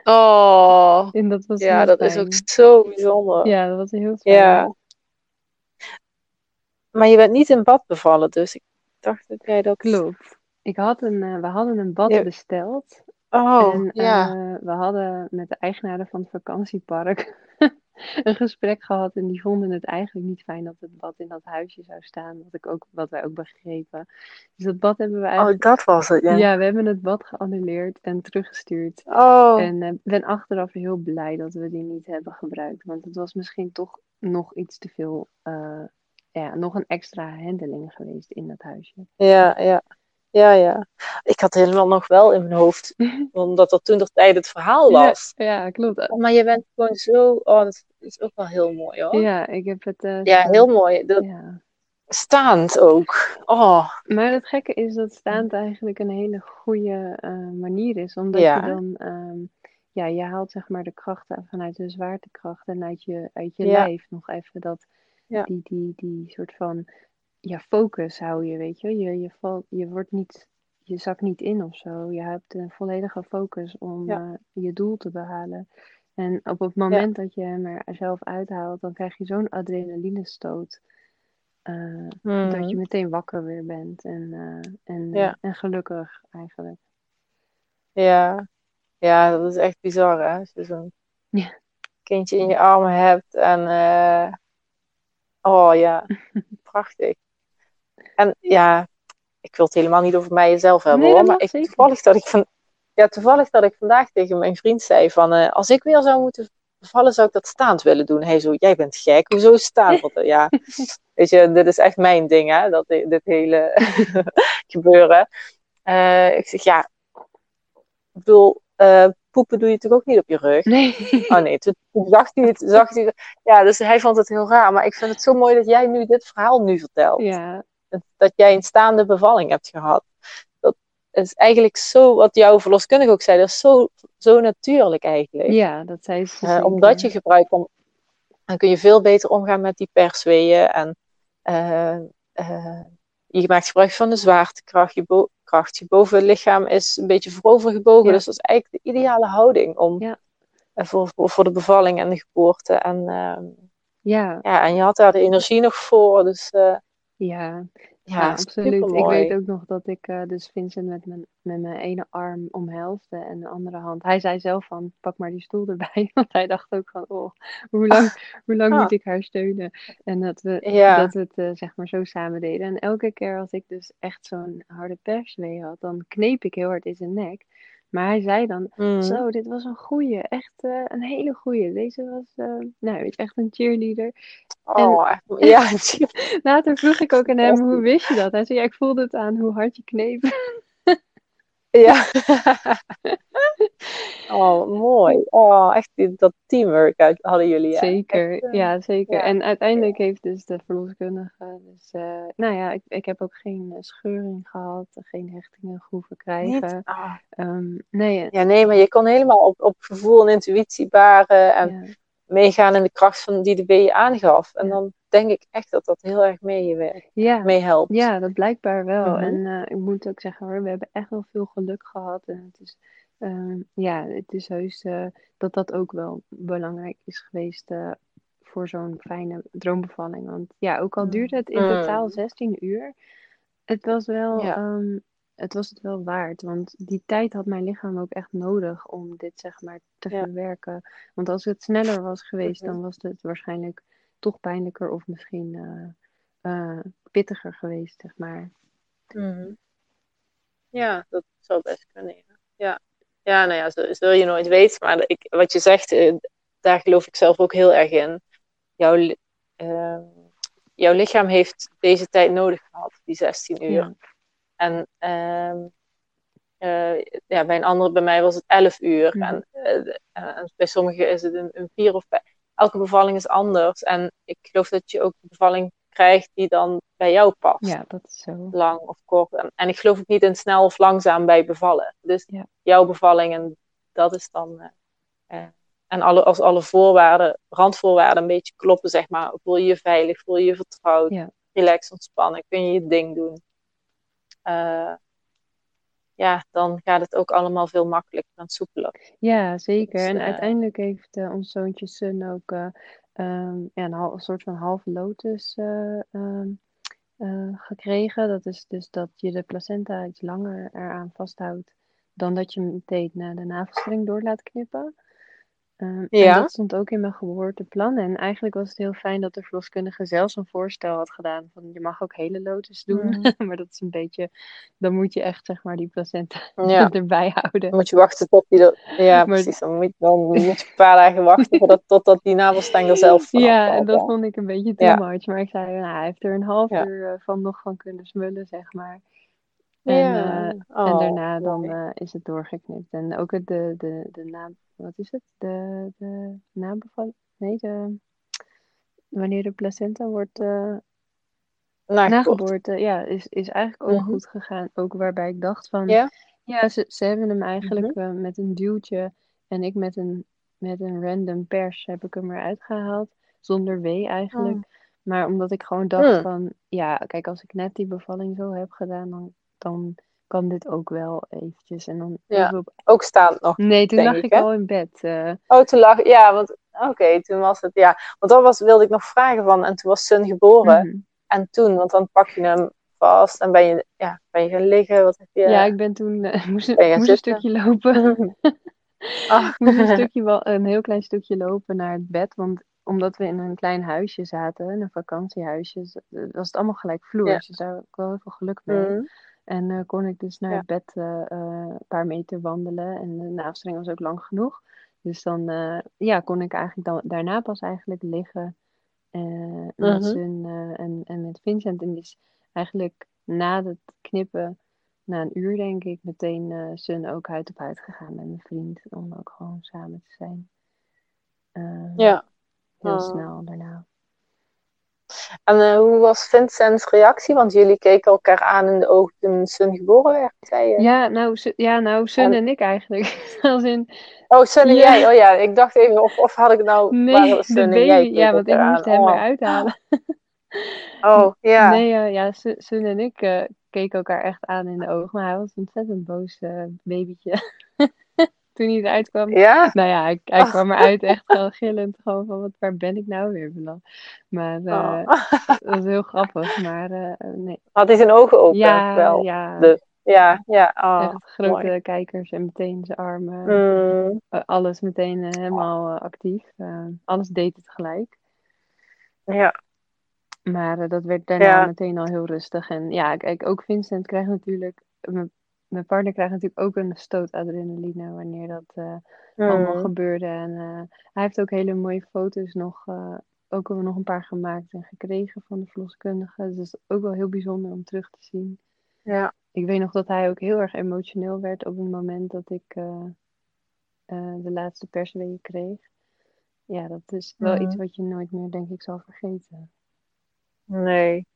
S2: Oh,
S3: en dat was
S2: ja, dat
S3: fijn.
S2: is ook zo bijzonder.
S3: Ja, dat was heel fijn.
S2: Ja. Maar je bent niet in bad bevallen, dus ik dacht dat jij dat...
S3: Klopt. Ik had een, uh, we hadden een bad ja. besteld.
S2: Oh,
S3: en
S2: ja.
S3: Uh, we hadden met de eigenaren van het vakantiepark een gesprek gehad. En die vonden het eigenlijk niet fijn dat het bad in dat huisje zou staan. Wat, ik ook, wat wij ook begrepen. Dus dat bad hebben we eigenlijk...
S2: Oh, dat was het, ja.
S3: Ja, we hebben het bad geannuleerd en teruggestuurd.
S2: Oh.
S3: En uh, ben achteraf heel blij dat we die niet hebben gebruikt. Want het was misschien toch nog iets te veel... Uh, ja, nog een extra handeling geweest in dat huisje.
S2: Ja, ja. Ja, ja. Ik had helemaal nog wel in mijn hoofd, omdat er toen de tijd het verhaal was.
S3: Ja, ja, klopt.
S2: Maar je bent gewoon zo, oh, dat is ook wel heel mooi hoor.
S3: Ja, ik heb het. Uh,
S2: ja, heel mooi. Dat,
S3: ja.
S2: Staand ook. Oh.
S3: Maar het gekke is dat staand eigenlijk een hele goede uh, manier is, omdat ja. je dan, um, ja, je haalt zeg maar de krachten vanuit de zwaartekracht en uit je, uit je lijf nog even dat, die, die, die soort van ja, focus hou je, weet je. Je, je, valt, je wordt niet je zakt niet in of zo. Je hebt een volledige focus om
S2: Ja.
S3: eh, je doel te behalen. En op het moment dat je hem er zelf uithaalt, dan krijg je zo'n adrenalinestoot. eh, dat je
S2: Mhm.
S3: meteen wakker weer bent en, eh, en,
S2: Ja.
S3: en gelukkig eigenlijk.
S2: Ja. ja, dat is echt bizar hè. Als je zo'n kindje in je armen hebt en oh ja, prachtig. En ja, ik wil het helemaal niet over mijzelf hebben
S3: Nee,
S2: hoor, maar ik, toevallig dat ik van, ja, toevallig dat ik vandaag tegen mijn vriend zei van, eh, als ik weer zou moeten bevallen, zou ik dat staand willen doen. Hij zo, jij bent gek, hoezo staand? Want, eh, ja, weet je, dit is echt mijn ding hè, dat, dit hele gebeuren. Eh, ik zeg, ja, ik bedoel, poepen doe je natuurlijk ook niet op je rug.
S3: Nee.
S2: Oh nee, toen, toen zag hij het. Zag hij, het. ja, dus hij vond het heel raar. Maar ik vind het zo mooi dat jij nu dit verhaal nu vertelt.
S3: Ja,
S2: Dat, jij een staande bevalling hebt gehad. Dat is eigenlijk zo, wat jouw verloskundige ook zei, dat is zo, zo natuurlijk eigenlijk.
S3: ja, dat zei ze
S2: Eh, omdat je gebruikt, om, dan kun je veel beter omgaan met die persweeën. En eh, eh, je maakt gebruik van de zwaartekracht. Je, bo- kracht. je bovenlichaam is een beetje voorovergebogen.
S3: Ja.
S2: Dus dat is eigenlijk de ideale houding om,
S3: Ja.
S2: voor, voor, voor de bevalling en de geboorte. En, ehm,
S3: Ja,
S2: ja, en je had daar de energie nog voor. Dus
S3: ja.
S2: ja,
S3: Ja, absoluut. Ik weet ook nog dat ik eh, dus Vincent met mijn, met mijn ene arm omhelsde en de andere hand. Hij zei zelf van, pak maar die stoel erbij. Want hij dacht ook van, oh, hoe lang, hoe lang
S2: Ah.
S3: moet ik haar steunen? En dat we,
S2: Ja.
S3: dat we het eh, zeg maar zo samen deden. En elke keer als ik dus echt zo'n harde perswee had, dan kneep ik heel hard in zijn nek. Maar hij zei dan,
S2: Mhm.
S3: zo, dit was een goeie, echt eh, een hele goeie. Deze was, eh, nou, weet je, echt een cheerleader.
S2: Oh, echt, ja,
S3: Later vroeg ik ook aan hem, hoe wist je dat? Hij zei, ja, ik voelde het aan hoe hard je kneep.
S2: Ja. oh, mooi. Oh, echt dat teamwork uit- hadden jullie. hè?
S3: Zeker,
S2: Echt, eh,
S3: ja, zeker.
S2: ja.
S3: En uiteindelijk heeft dus de verloskundige, dus, eh, nou ja, ik, ik heb ook geen eh, scheuring gehad, geen hechtingen hoeven krijgen.
S2: Ah.
S3: Ehm, nee,
S2: Ja, nee, maar je kon helemaal op, op gevoel en intuïtie baren en
S3: ja,
S2: meegaan in de kracht van die de B je aangaf. En dan denk ik echt dat dat heel erg meewerkt,
S3: ja,
S2: meehelpt.
S3: ja, dat blijkbaar wel.
S2: Mhm.
S3: En eh, ik moet ook zeggen hoor, we hebben echt wel veel geluk gehad. En het is, ehm, ja, het is heus eh, dat dat ook wel belangrijk is geweest eh, voor zo'n fijne droombevalling. Want ja, ook al duurde het in
S2: Mm.
S3: totaal 16 uur, het was wel,
S2: Ja.
S3: ehm, het was het wel waard. Want die tijd had mijn lichaam ook echt nodig om dit zeg maar te
S2: Ja.
S3: verwerken. Want als het sneller was geweest,
S2: Mhm.
S3: dan was het waarschijnlijk toch pijnlijker of misschien eh, eh, pittiger geweest, zeg maar.
S2: Mhm. Ja, dat zou best kunnen. Ja, ja. ja nou ja, zo- zul je nooit weten. Maar ik, wat je zegt, eh, daar geloof ik zelf ook heel erg in. Jouw, ehm, jouw lichaam heeft deze tijd nodig gehad, die 16 uur.
S3: Ja,
S2: En ehm, eh, ja, bij een andere, bij mij was het 11 uur. En, en bij sommigen is het een, een 4 of 5. Elke bevalling is anders. En ik geloof dat je ook een bevalling krijgt die dan bij jou past
S3: ja, dat is zo.
S2: lang of kort. En, en ik geloof ook niet in snel of langzaam bij bevallen. Dus
S3: Ja.
S2: jouw bevalling en dat is dan. eh, eh, en alle, als alle voorwaarden, randvoorwaarden een beetje kloppen, zeg maar. Voel je je veilig, voel je je vertrouwd,
S3: Ja.
S2: relax, ontspannen, kun je je ding doen. Eh, ja, dan gaat het ook allemaal veel makkelijker en soepeler.
S3: Ja, zeker.
S2: Dus,
S3: En
S2: eh,
S3: uiteindelijk heeft eh, ons zoontje Sun ook eh, ehm, ja, een, een soort van halve lotus eh, ehm, eh, gekregen. Dat is dus dat je de placenta iets langer eraan vasthoudt dan dat je hem meteen naar de navelstreng door laat knippen. Ehm,
S2: Ja.
S3: En dat stond ook in mijn geboorteplan. En eigenlijk was het heel fijn dat de verloskundige zelfs een voorstel had gedaan van je mag ook hele lotus doen.
S2: Mhm.
S3: maar dat is een beetje, dan moet je echt zeg maar die placenta
S2: Ja.
S3: erbij houden.
S2: Dan moet je wachten tot die. Ja,
S3: Maar-
S2: precies. Dan moet, dan moet je een paar dagen wachten totdat die navelstang er zelf van
S3: Ja,
S2: afvalt,
S3: en dat
S2: ja.
S3: vond ik een beetje too much. Maar ik zei, nou, hij heeft er een half uur eh, van nog van kunnen smullen, zeg maar. En,
S2: Ja.
S3: eh, en
S2: Oh,
S3: daarna dan eh, is het doorgeknipt. En ook het, de, de, de wat is het? De, de nabevalling? Nee, de, wanneer de placenta wordt
S2: Nageboorte.
S3: nageboorte, ja, is, is eigenlijk ook
S2: Mhm.
S3: goed gegaan. Ook waarbij ik dacht van,
S2: Ja?
S3: ja, ze, ze hebben hem eigenlijk
S2: Mhm.
S3: eh, met een duwtje en ik met een, met een random pers heb ik hem eruit gehaald. Zonder wee eigenlijk.
S2: Oh.
S3: Maar omdat ik gewoon dacht
S2: Mm.
S3: van, ja, kijk, als ik net die bevalling zo heb gedaan, dan, dan kan dit ook wel eventjes. En dan
S2: Ja.
S3: op...
S2: Ook staand nog.
S3: Nee, toen lag
S2: ik,
S3: al in bed. eh.
S2: Oh, toen lag Ja, want oké, toen was het. Ja, want dat was, wilde ik nog vragen van. En toen was Sun geboren.
S3: Mhm.
S2: En toen, want dan pak je hem vast en ben je, ja, ben je gaan liggen. Wat heb je?
S3: Ja, ik ben toen eh, moest, een-
S2: Ben
S3: moest stukje lopen.
S2: Ah.
S3: moest een, stukje wel, een heel klein stukje lopen naar het bed. Want omdat we in een klein huisje zaten, een vakantiehuisje, was het allemaal gelijk vloer.
S2: Ja.
S3: Dus daar heb ik wel heel veel geluk mee.
S2: Mm.
S3: En eh, kon ik dus naar
S2: Ja.
S3: het bed eh, eh, een paar meter wandelen. En de naafstreng was ook lang genoeg. Dus dan ja, kon ik eigenlijk dan, daarna pas eigenlijk liggen met
S2: Mhm.
S3: Sun en, en met Vincent. En dus eigenlijk na het knippen, na een uur denk ik, meteen Sun ook huid op huid gegaan met mijn vriend. Om ook gewoon samen te zijn.
S2: Ja.
S3: Heel
S2: Oh.
S3: snel daarna.
S2: En eh, hoe was Vincent's reactie? Want jullie keken elkaar aan in de ogen toen Sun geboren werd, zei je?
S3: Ja, nou, Sun- ja, nou Sun
S2: En-
S3: en ik eigenlijk. Als in,
S2: Oh, Sun en
S3: Ja.
S2: jij. Oh ja, ik dacht even, of, of had ik nou...
S3: Nee,
S2: Sun en
S3: baby.
S2: jij
S3: Ja, want ik moest
S2: aan?
S3: hem
S2: Oh.
S3: eruit halen.
S2: Oh, ja.
S3: Nee, eh, ja, Sun en ik eh, keken elkaar echt aan in de ogen. Maar hij was een ontzettend boos babytje. Toen hij eruit kwam.
S2: Ja?
S3: Nou ja, hij, kwam eruit echt gewoon gillend. Gewoon van, wat, waar ben ik nou weer beland? Maar eh,
S2: Oh.
S3: dat was heel grappig. Maar eh, nee.
S2: Had hij zijn ogen open?
S3: Ja,
S2: wel.
S3: ja.
S2: de- Ja, ja. Oh,
S3: echt grote
S2: mooi.
S3: kijkers en meteen zijn armen.
S2: Mm,
S3: eh, alles meteen eh, helemaal eh, actief. Eh, alles deed het gelijk.
S2: ja.
S3: Maar eh, dat werd daarna
S2: Ja.
S3: meteen al heel rustig. En ja, kijk, ook Vincent krijgt natuurlijk. Mijn, partner krijgt natuurlijk ook een stoot adrenaline wanneer dat eh, allemaal
S2: Mm,
S3: gebeurde. En eh, hij heeft ook hele mooie foto's nog. eh, ook hebben we nog een paar gemaakt en gekregen van de verloskundige. Dus dat is ook wel heel bijzonder om terug te zien.
S2: ja.
S3: Ik weet nog dat hij ook heel erg emotioneel werd op het moment dat ik de laatste persweeën kreeg. Ja, dat is wel
S2: Mhm.
S3: iets wat je nooit meer, denk ik, zal vergeten.
S2: Nee.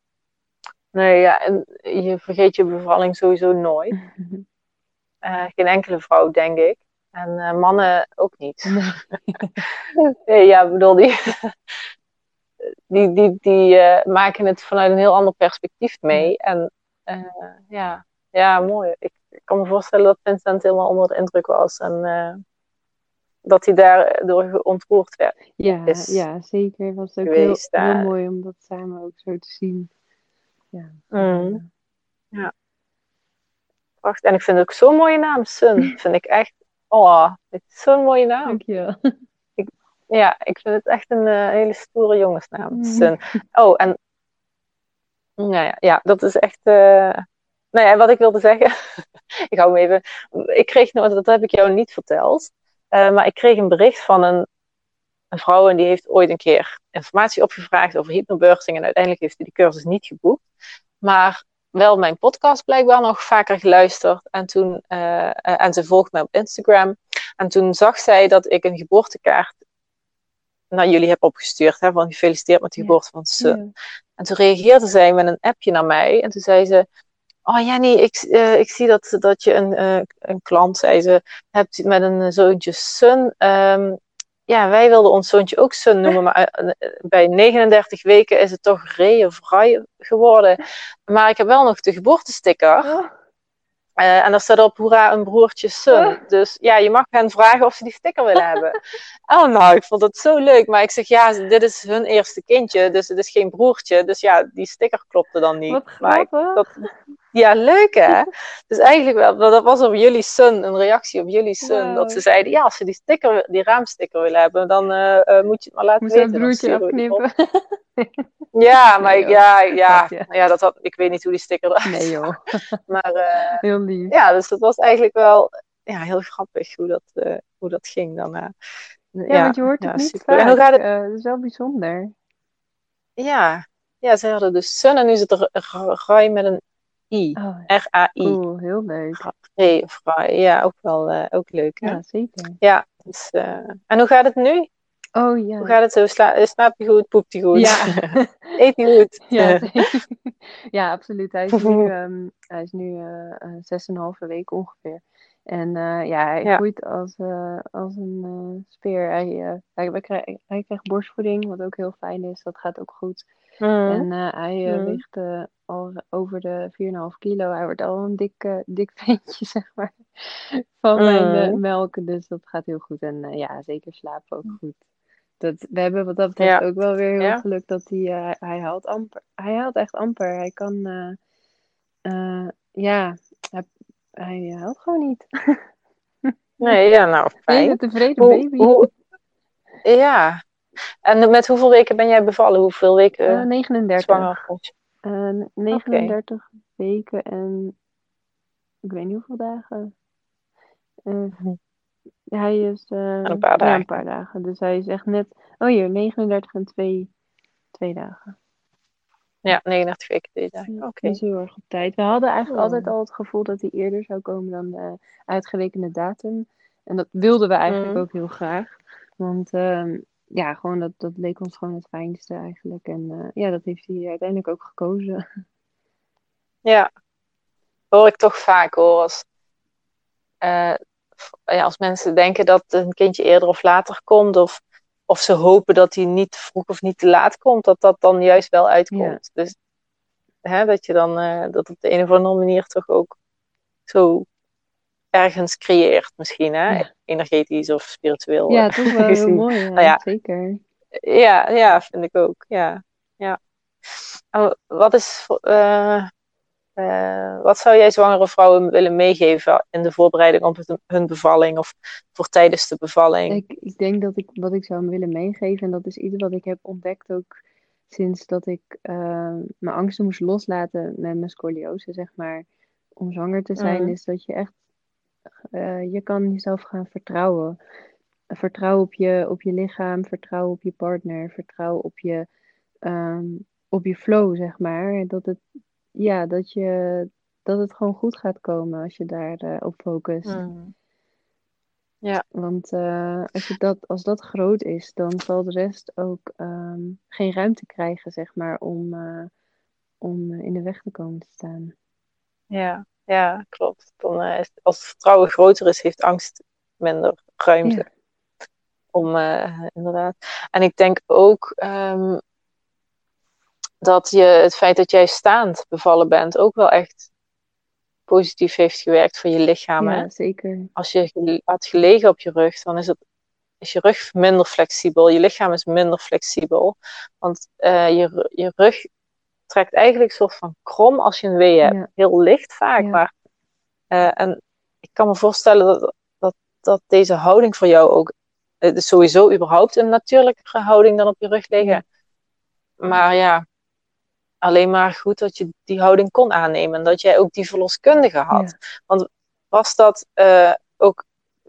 S2: Nee, ja. En je vergeet je bevalling sowieso nooit. Eh, geen enkele vrouw, denk ik. En eh, mannen ook niet.
S3: Nee.
S2: Nee, ja, bedoel, die, die, die, die eh, maken het vanuit een heel ander perspectief mee. En ja, ja, mooi. Ik, ik kan me voorstellen dat Vincent helemaal onder de indruk was. En dat hij daardoor ontroerd werd.
S3: Ja,
S2: is
S3: ja, zeker. Het was ook heel, heel mooi om dat samen ook zo te zien. Ja.
S2: Mm. Prachtig. En ik vind het ook zo'n mooie naam, Sun. Vind ik echt, oh, het is zo'n mooie naam.
S3: Dankjewel.
S2: Ja, ik vind het echt een eh, hele stoere jongensnaam,
S3: Mm.
S2: Sun. Oh, en nou ja, ja, dat is echt. eh Nou ja, wat ik wilde zeggen, ik hou me even. Ik kreeg, nou, dat heb ik jou niet verteld, eh, maar ik kreeg een bericht van een, een vrouw en die heeft ooit een keer informatie opgevraagd over hypnobirthing en uiteindelijk heeft hij die cursus niet geboekt, maar wel mijn podcast blijkbaar nog vaker geluisterd en toen eh, eh, en ze volgt mij op Instagram en toen zag zij dat ik een geboortekaart naar jullie heb opgestuurd, hè, van gefeliciteerd met de geboorte van Sun.
S3: Ja.
S2: En toen reageerde zij met een appje naar mij. En toen zei ze: Oh Jenny, ik, eh, ik zie dat, dat je een, een klant, zei ze, hebt met een zoontje Sun. Ja, wij wilden ons zoontje ook Sun noemen, maar eh, eh, bij 39 weken is het toch Ray of geworden. Maar ik heb wel nog de geboortesticker.
S3: Oh,
S2: Eh, en daar staat op hoera een broertje Sun.
S3: Oh.
S2: Dus ja, je mag hen vragen of ze die sticker willen hebben. Oh nou, ik vond het zo leuk. Maar ik zeg ja, dit is hun eerste kindje, dus het is geen broertje. Dus ja, die sticker klopte dan niet.
S3: wat
S2: maar ik- dat, ja, leuk hè? Dus eigenlijk wel, dat was op jullie Sun, een reactie op jullie Sun. Dat ze zeiden, ja, als ze die sticker, die raamsticker willen hebben, dan eh, eh, moet je het maar laten
S3: Moest een
S2: weten.
S3: Broertje
S2: we die op.
S3: afknippen.
S2: Ja, maar
S3: Nee,
S2: ja, ja, ja, dat had, ik weet niet hoe die sticker eruit
S3: Nee joh.
S2: Maar eh,
S3: heel lief.
S2: ja, dus dat was eigenlijk wel ja, heel grappig hoe dat, hoe dat ging daarna.
S3: Ja, want je hoort het
S2: ja,
S3: niet
S2: super.
S3: vaak.
S2: En het?
S3: Dat is wel bijzonder.
S2: Ja, ja, ze hadden dus Sun en nu zit er Rai met een I.
S3: Oh,
S2: R-A-I.
S3: cool, heel leuk.
S2: Rai. Ja, ook wel eh, ook leuk. Hè?
S3: Ja, zeker.
S2: Ja. Dus, eh, en hoe gaat het nu?
S3: Oh ja.
S2: Hoe gaat het zo? Sla eh, slaapt hij goed? Poept hij goed?
S3: Ja.
S2: Eet hij goed?
S3: Ja, ja, absoluut. Hij is nu, ehm, hij is nu zes en een halve week ongeveer. En ja, hij
S2: Ja.
S3: groeit als, als een eh, speer. Hij, hij, hij krijgt borstvoeding, wat ook heel fijn is. Dat gaat ook goed. Mm. En hij mm. weegt al over de 4,5 kilo. Hij wordt al een dik, dik ventje, zeg maar, van mijn mm. melk. Dus dat gaat heel goed. En ja, zeker slapen ook goed. Dat, we hebben wat dat betreft ook wel weer heel geluk dat hij, hij haalt amper. Hij haalt echt amper. Hij kan, ja, hij, hij haalt gewoon niet.
S2: Nee, ja, nou, fijn.
S3: Een tevreden baby. Hoe,
S2: ja. En met hoeveel weken ben jij bevallen? Hoeveel weken
S3: uh, 39. zwanger? Uh, 39 weken en ik weet niet hoeveel dagen. Uh, hij is
S2: een paar dagen.
S3: Ja, een paar dagen. Dus hij is echt net. Oh hier, 39 en 2, twee dagen.
S2: Ja, 39 weken twee dagen. Oké. Okay.
S3: Dat is heel erg op tijd. We hadden eigenlijk oh. altijd al het gevoel dat hij eerder zou komen dan de uitgerekende datum. En dat wilden we eigenlijk mm. ook heel graag. Want uh, ja, gewoon dat, dat leek ons gewoon het fijnste eigenlijk. En uh, ja, dat heeft hij uiteindelijk ook gekozen.
S2: Ja, hoor ik toch vaak hoor. Als, uh, ja, als mensen denken dat een kindje eerder of later komt. Of, of ze hopen dat hij niet vroeg of niet te laat komt. Dat dat dan juist wel uitkomt. Ja. Dus hè, dat je dan uh, dat op de een of andere manier toch ook zo ergens creëert misschien, hè? energetisch of spiritueel.
S3: Ja, toch wel heel mooi, ja, nou ja, zeker.
S2: Ja, ja, vind ik ook, ja. ja. Oh, wat, is, uh, uh, wat zou jij zwangere vrouwen willen meegeven in de voorbereiding op hun bevalling of voor tijdens de bevalling?
S3: Ik, ik denk dat ik wat ik zou willen meegeven, en dat is iets wat ik heb ontdekt ook sinds dat ik uh, mijn angsten moest loslaten met mijn scoliose, zeg maar, om zwanger te zijn, mm. is dat je echt uh, je kan jezelf gaan vertrouwen. Vertrouwen op je, op je lichaam, vertrouwen op je partner, vertrouwen op je, um, op je flow, zeg maar. Dat het, ja, dat, je, dat het gewoon goed gaat komen als je daar uh, op focust.
S2: Mm. Ja.
S3: Want uh, als, je dat, als dat groot is, dan zal de rest ook um, geen ruimte krijgen, zeg maar, om, om in de weg te komen te staan.
S2: Ja, ja, klopt. Dan, uh, als het vertrouwen groter is, heeft angst minder ruimte. Om, uh, inderdaad. En ik denk ook um, dat je het feit dat jij staand bevallen bent ook wel echt positief heeft gewerkt voor je lichaam.
S3: Ja,
S2: hè?
S3: zeker.
S2: Als je had gelegen op je rug, dan is, het, is je rug minder flexibel. Je lichaam is minder flexibel. Want uh, je, je rug trekt eigenlijk een soort van krom als je een wee hebt. Heel licht vaak, maar... Uh, en ik kan me voorstellen dat, dat, dat deze houding voor jou ook... Het is sowieso überhaupt een natuurlijke houding dan op je rug liggen. Maar ja, alleen maar goed dat je die houding kon aannemen. En dat jij ook die verloskundige had. Want was dat uh, ook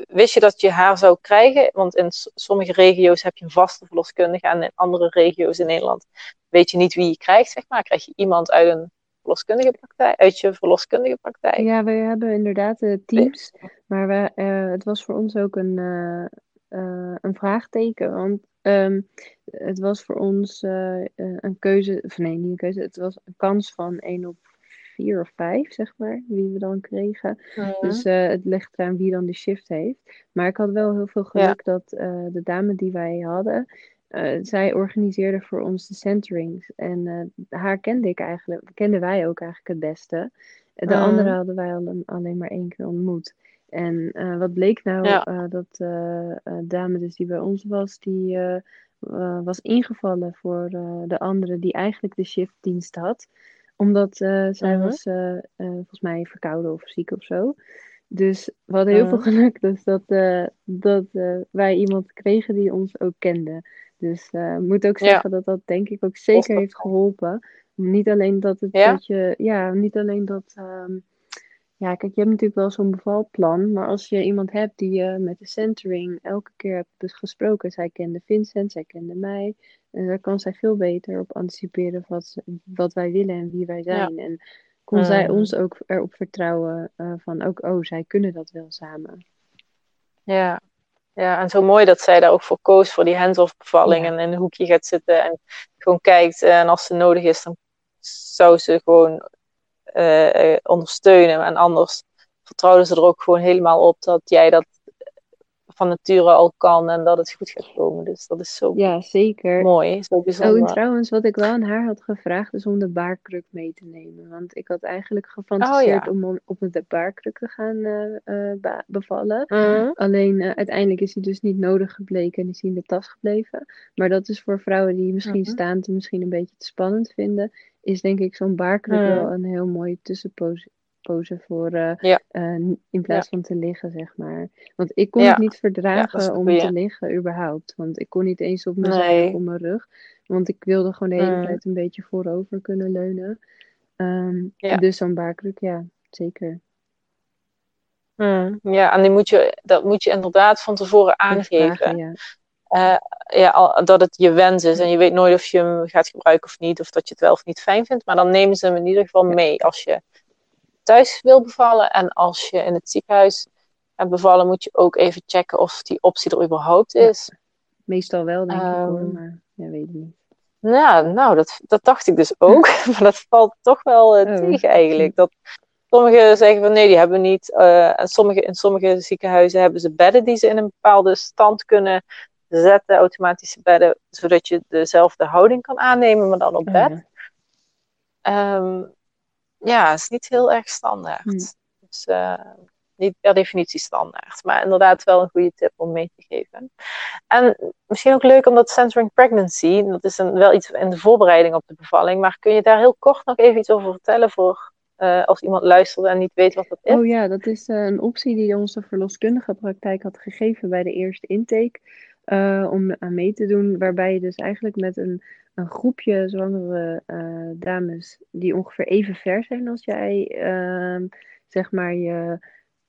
S2: wist je dat je haar zou krijgen? Want in sommige regio's heb je een vaste verloskundige en in andere regio's in Nederland weet je niet wie je krijgt, zeg maar. Krijg je iemand uit een verloskundige praktijk, uit je verloskundige praktijk?
S3: Ja, we hebben inderdaad uh, teams, maar we, uh, het was voor ons ook een, uh, een vraagteken, want um, het was voor ons een keuze, of nee, niet een keuze, het was een kans van 1 op vier of vijf, zeg maar, wie we dan kregen. Mhm. Dus uh, het ligt eraan wie dan de shift heeft. Maar ik had wel heel veel geluk dat uh, de dame die wij hadden, uh, zij organiseerde voor ons de centerings. En haar kende ik eigenlijk, kenden wij ook eigenlijk het beste. De mhm. andere hadden wij al alleen maar één keer ontmoet. En wat bleek nou, ja. dat de dame dus die bij ons was, die was ingevallen voor de andere die eigenlijk de shiftdienst had omdat uh, zij uh-huh. was uh, volgens mij verkouden of ziek of zo. Dus we hadden heel veel uh-huh. geluk dus dat, dat wij iemand kregen die ons ook kende. Dus ik moet ook zeggen dat dat denk ik ook zeker heeft geholpen. Niet alleen dat het ja? dat je, ja, niet alleen dat um, ja, kijk, je hebt natuurlijk wel zo'n bevalplan, maar als je iemand hebt die je met de centering elke keer hebt gesproken, zij kende Vincent, zij kende mij, en daar kan zij veel beter op anticiperen wat, wat wij willen en wie wij zijn. En kon zij mm. ons ook erop vertrouwen uh, van ook, oh, zij kunnen dat wel samen.
S2: Ja. ja, en zo mooi dat zij daar ook voor koos, voor die hands-off bevalling en in een hoekje gaat zitten en gewoon kijkt. En als het nodig is, dan zou ze gewoon ondersteunen. En anders vertrouwden ze er ook gewoon helemaal op dat jij dat van nature al kan en dat het goed gaat komen. Dus dat is zo
S3: Ja, zeker.
S2: mooi, zo
S3: Oh, en trouwens, wat ik wel aan haar had gevraagd, is om de baarkruk mee te nemen. Want ik had eigenlijk gefantaseerd
S2: Oh, ja.
S3: om op de baarkruk te gaan eh, eh, bevallen.
S2: Mhm.
S3: Alleen eh, uiteindelijk is die dus niet nodig gebleken en is die in de tas gebleven. Maar dat is voor vrouwen die misschien
S2: Mhm.
S3: staand misschien een beetje te spannend vinden, is denk ik zo'n baarkruk
S2: Mhm.
S3: wel een heel mooie tussenpose pose voor eh,
S2: Ja.
S3: eh, in plaats van te liggen, zeg maar. Want ik kon
S2: Ja.
S3: het niet verdragen om te liggen, überhaupt. Want ik kon niet eens op mijn
S2: Nee.
S3: op mijn rug. Want ik wilde gewoon de hele
S2: Mm.
S3: tijd een beetje voorover kunnen leunen. Ehm. Dus zo'n baarkruk, ja, zeker.
S2: Mm, ja, en die moet je, dat moet je inderdaad van tevoren
S3: Even
S2: aangeven.
S3: vragen,
S2: Eh, ja, dat het je wens is. En je weet nooit of je hem gaat gebruiken of niet. Of dat je het wel of niet fijn vindt. Maar dan nemen ze hem in ieder geval mee. Als je thuis wil bevallen. En als je in het ziekenhuis hebt bevallen. Moet je ook even checken of die optie er überhaupt
S3: Ja.
S2: is.
S3: Meestal wel, denk ik hoor,
S2: Ehm,
S3: maar ja, weet ik niet.
S2: Ja, nou, dat, dat dacht ik dus ook. Maar dat valt toch wel eh,
S3: Oh.
S2: tegen eigenlijk. Dat sommigen zeggen van nee, die hebben we niet. Eh, en sommige, in sommige ziekenhuizen hebben ze bedden die ze in een bepaalde stand kunnen zetten. Automatische bedden, zodat je dezelfde houding kan aannemen, maar dan op bed.
S3: ja.
S2: Ehm, ja, is niet heel erg standaard.
S3: Hmm.
S2: Dus eh, niet per definitie standaard. Maar inderdaad wel een goede tip om mee te geven. En misschien ook leuk omdat Centering Pregnancy, dat is een, wel iets in de voorbereiding op de bevalling. Maar kun je daar heel kort nog even iets over vertellen voor eh, als iemand luistert en niet weet wat dat is?
S3: Oh ja, dat is eh, een optie die onze verloskundige praktijk had gegeven bij de eerste intake. Eh, om aan mee te doen, waarbij je dus eigenlijk met een, een groepje zwangere eh, dames die ongeveer even ver zijn als jij, ehm, zeg maar je,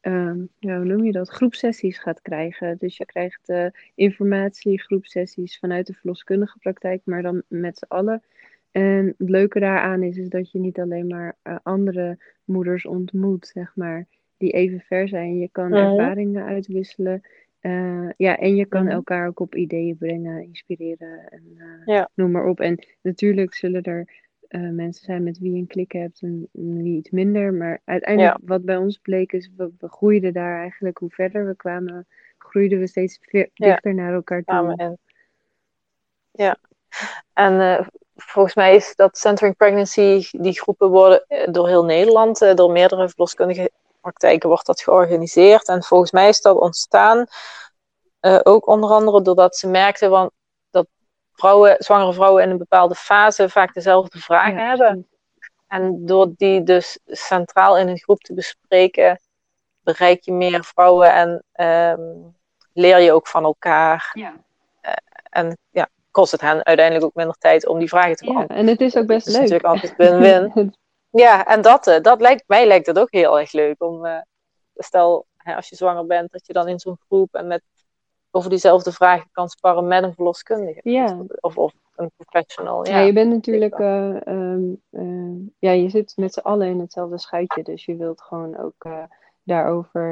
S3: ehm, ja, hoe noem je dat, groepsessies gaat krijgen. Dus je krijgt eh, informatie, groepsessies vanuit de verloskundige praktijk, maar dan met z'n allen. En het leuke daaraan is, is dat je niet alleen maar andere moeders ontmoet, zeg maar, die even ver zijn. Je kan
S2: Mhm.
S3: ervaringen uitwisselen. Eh, ja, en je kan
S2: Mhm.
S3: elkaar ook op ideeën brengen, inspireren en eh,
S2: Ja.
S3: noem maar op. En natuurlijk zullen er eh, mensen zijn met wie je een klik hebt en wie iets minder. Maar uiteindelijk, wat bij ons bleek, is we, we groeiden daar eigenlijk, hoe verder we kwamen, groeiden we steeds
S2: Ja.
S3: dichter naar elkaar toe.
S2: Ja. En volgens mij is dat Centering Pregnancy, die groepen worden door heel Nederland, door meerdere verloskundige praktijken wordt dat georganiseerd. En volgens mij is dat ontstaan eh, ook onder andere doordat ze merkten van, dat vrouwen, zwangere vrouwen in een bepaalde fase vaak dezelfde vragen
S3: Ja,
S2: hebben. En door die dus centraal in een groep te bespreken, bereik je meer vrouwen en ehm, leer je ook van elkaar.
S3: Ja.
S2: En ja, kost het hen uiteindelijk ook minder tijd om die vragen te
S3: Ja,
S2: beantwoorden.
S3: en het is ook best
S2: Het is
S3: leuk.
S2: natuurlijk altijd win-win. Ja, en dat, eh, dat lijkt, mij lijkt het ook heel erg leuk. Om, eh, stel, hè, als je zwanger bent, dat je dan in zo'n groep en met, over diezelfde vragen kan sparren met een verloskundige.
S3: Ja.
S2: Of, of een professional.
S3: Ja,
S2: Ja,
S3: je bent natuurlijk, eh, ehm, eh, ja, je zit met z'n allen in hetzelfde schuitje, dus je wilt gewoon ook daarover,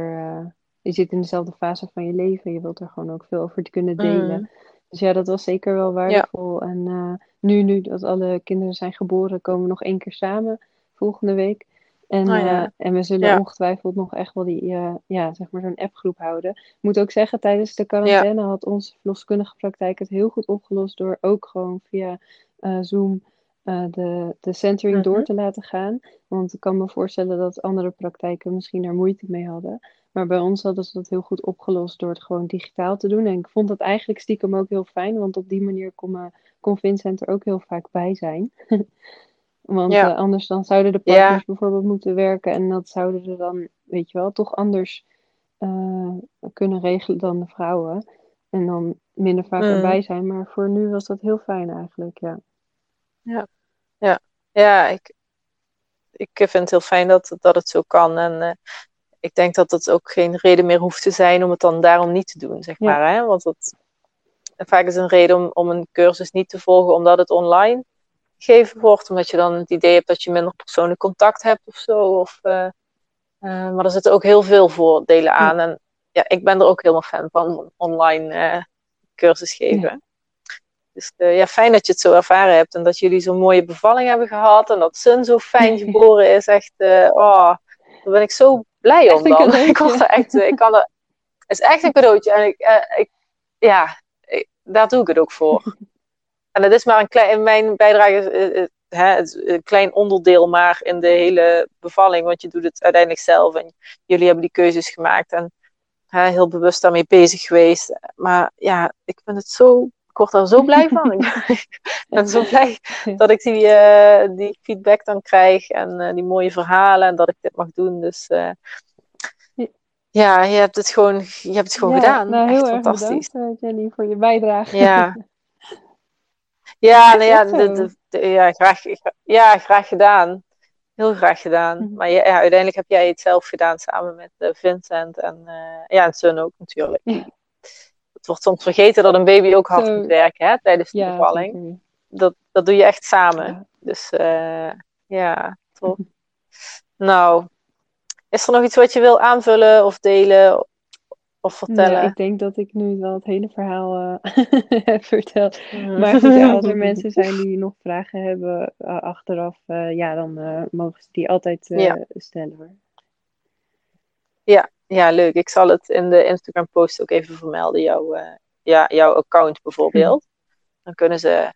S3: je zit in dezelfde fase van je leven, je wilt er gewoon ook veel over te kunnen delen.
S2: Mm.
S3: Dus ja, dat was zeker wel waardevol. En nu, nu dat alle kinderen zijn geboren, komen we nog één keer samen volgende week. En,
S2: Oh ja.
S3: eh, en we zullen
S2: Ja.
S3: ongetwijfeld nog echt wel die, eh, ja, zeg maar zo'n appgroep houden. Ik moet ook zeggen, tijdens de quarantaine had onze verloskundige praktijk het heel goed opgelost door ook gewoon via eh, Zoom de, de centering door
S2: Mhm.
S3: te laten gaan. Want ik kan me voorstellen dat andere praktijken misschien daar moeite mee hadden. Maar bij ons hadden ze dat heel goed opgelost door het gewoon digitaal te doen. En ik vond dat eigenlijk stiekem ook heel fijn, want op die manier kon, kon Vincent er ook heel vaak bij zijn. want
S2: Ja.
S3: eh, anders dan zouden de
S2: Ja.
S3: partners bijvoorbeeld moeten werken en dat zouden ze dan, weet je wel, toch anders eh, kunnen regelen dan de vrouwen. En dan minder vaak
S2: Mm.
S3: erbij zijn. Maar voor nu was dat heel fijn eigenlijk, ja.
S2: ja ik, ik vind het heel fijn dat, dat het zo kan. En eh, ik denk dat het ook geen reden meer hoeft te zijn om het dan daarom niet te doen, zeg
S3: Ja.
S2: maar. Hè? Want het, vaak is een reden om, om een cursus niet te volgen omdat het online gegeven wordt. Omdat je dan het idee hebt dat je minder persoonlijk contact hebt of zo. Of, eh, eh, maar er zitten ook heel veel voordelen aan. En ja, ik ben er ook helemaal fan van, online eh, cursus geven. Dus ja, fijn dat je het zo ervaren hebt en dat jullie zo'n mooie bevalling hebben gehad. En dat Sun zo fijn geboren is. Echt, oh, daar ben ik zo blij om dan. Ik, word er echt, ik, kan er, Het is echt een cadeautje. En ik, ik ja, daar doe ik het ook voor. en het is maar een klein, in mijn bijdrage is, hè, het een klein onderdeel maar in de hele bevalling. Want je doet het uiteindelijk zelf. En jullie hebben die keuzes gemaakt. En hè, heel bewust daarmee bezig geweest. Maar ja, ik vind het zo ik word er zo blij van. ik ben zo blij dat ik die, uh, die feedback dan krijg en uh, die mooie verhalen en dat ik dit mag doen. Dus uh, ja, je hebt het gewoon, je hebt het gewoon
S3: ja,
S2: gedaan.
S3: Nou, heel
S2: Echt
S3: erg
S2: fantastisch.
S3: bedankt, Jenny, voor je bijdrage.
S2: Ja. Ja, nou ja, de, de, de- ja, graag, ja, graag gedaan. Heel graag gedaan.
S3: Mhm.
S2: Maar ja, ja, uiteindelijk heb jij het zelf gedaan samen met eh, Vincent en, eh, ja, en Sun ook natuurlijk.
S3: Ja.
S2: Het wordt soms vergeten dat een baby ook hard moet werken hè, tijdens de bevalling. Dat, dat doe je echt samen. Dus eh, ja, top. Nou, is er nog iets wat je wil aanvullen of delen of vertellen?
S3: Ik denk dat ik nu wel het hele verhaal eh, heb verteld. Maar goed, ja, als er mensen zijn die nog vragen hebben eh, achteraf, eh, ja, dan eh, mogen ze die altijd eh,
S2: Ja.
S3: stellen hoor.
S2: Ja, leuk. Ik zal het in de Instagram post ook even vermelden, jouw, eh, ja, jouw account bijvoorbeeld. Dan kunnen ze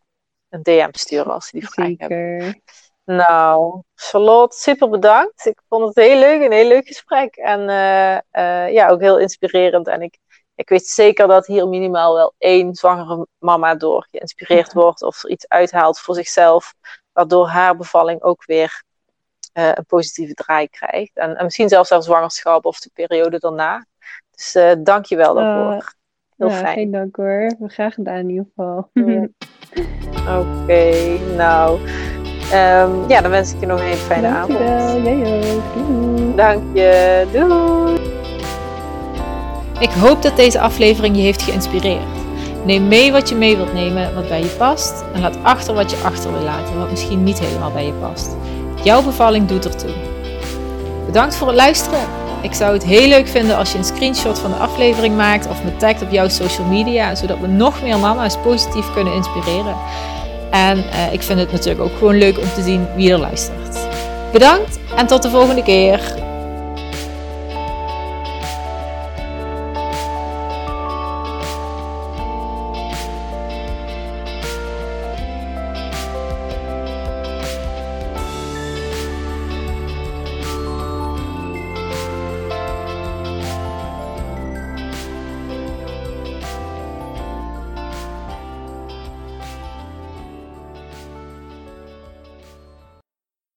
S2: een DM sturen als ze die vraag hebben. Nou, Charlotte, super bedankt. Ik vond het heel leuk, een heel leuk gesprek. En eh, eh, ja, ook heel inspirerend. En ik, ik weet zeker dat hier minimaal wel één zwangere mama door geïnspireerd wordt of er iets uithaalt voor zichzelf, waardoor haar bevalling ook weer eh, een positieve draai krijgt. En, en misschien zelfs haar zwangerschap of de periode daarna. Dus dank je wel daarvoor. Heel
S3: ja,
S2: fijn.
S3: geen dank hoor. Graag gedaan in ieder geval.
S2: Ja. Oké, nou. Ehm, ja, dan wens ik je nog een hele fijne avond.
S3: Dankjewel. Jij ook. Doei.
S2: Dank je. Doei.
S1: Ik hoop dat deze aflevering je heeft geïnspireerd. Neem mee wat je mee wilt nemen, wat bij je past. En laat achter wat je achter wil laten, wat misschien niet helemaal bij je past. Jouw bevalling doet ertoe. Bedankt voor het luisteren. Ik zou het heel leuk vinden als je een screenshot van de aflevering maakt of me tagt op jouw social media, zodat we nog meer mama's positief kunnen inspireren. En eh, ik vind het natuurlijk ook gewoon leuk om te zien wie er luistert. Bedankt en tot de volgende keer.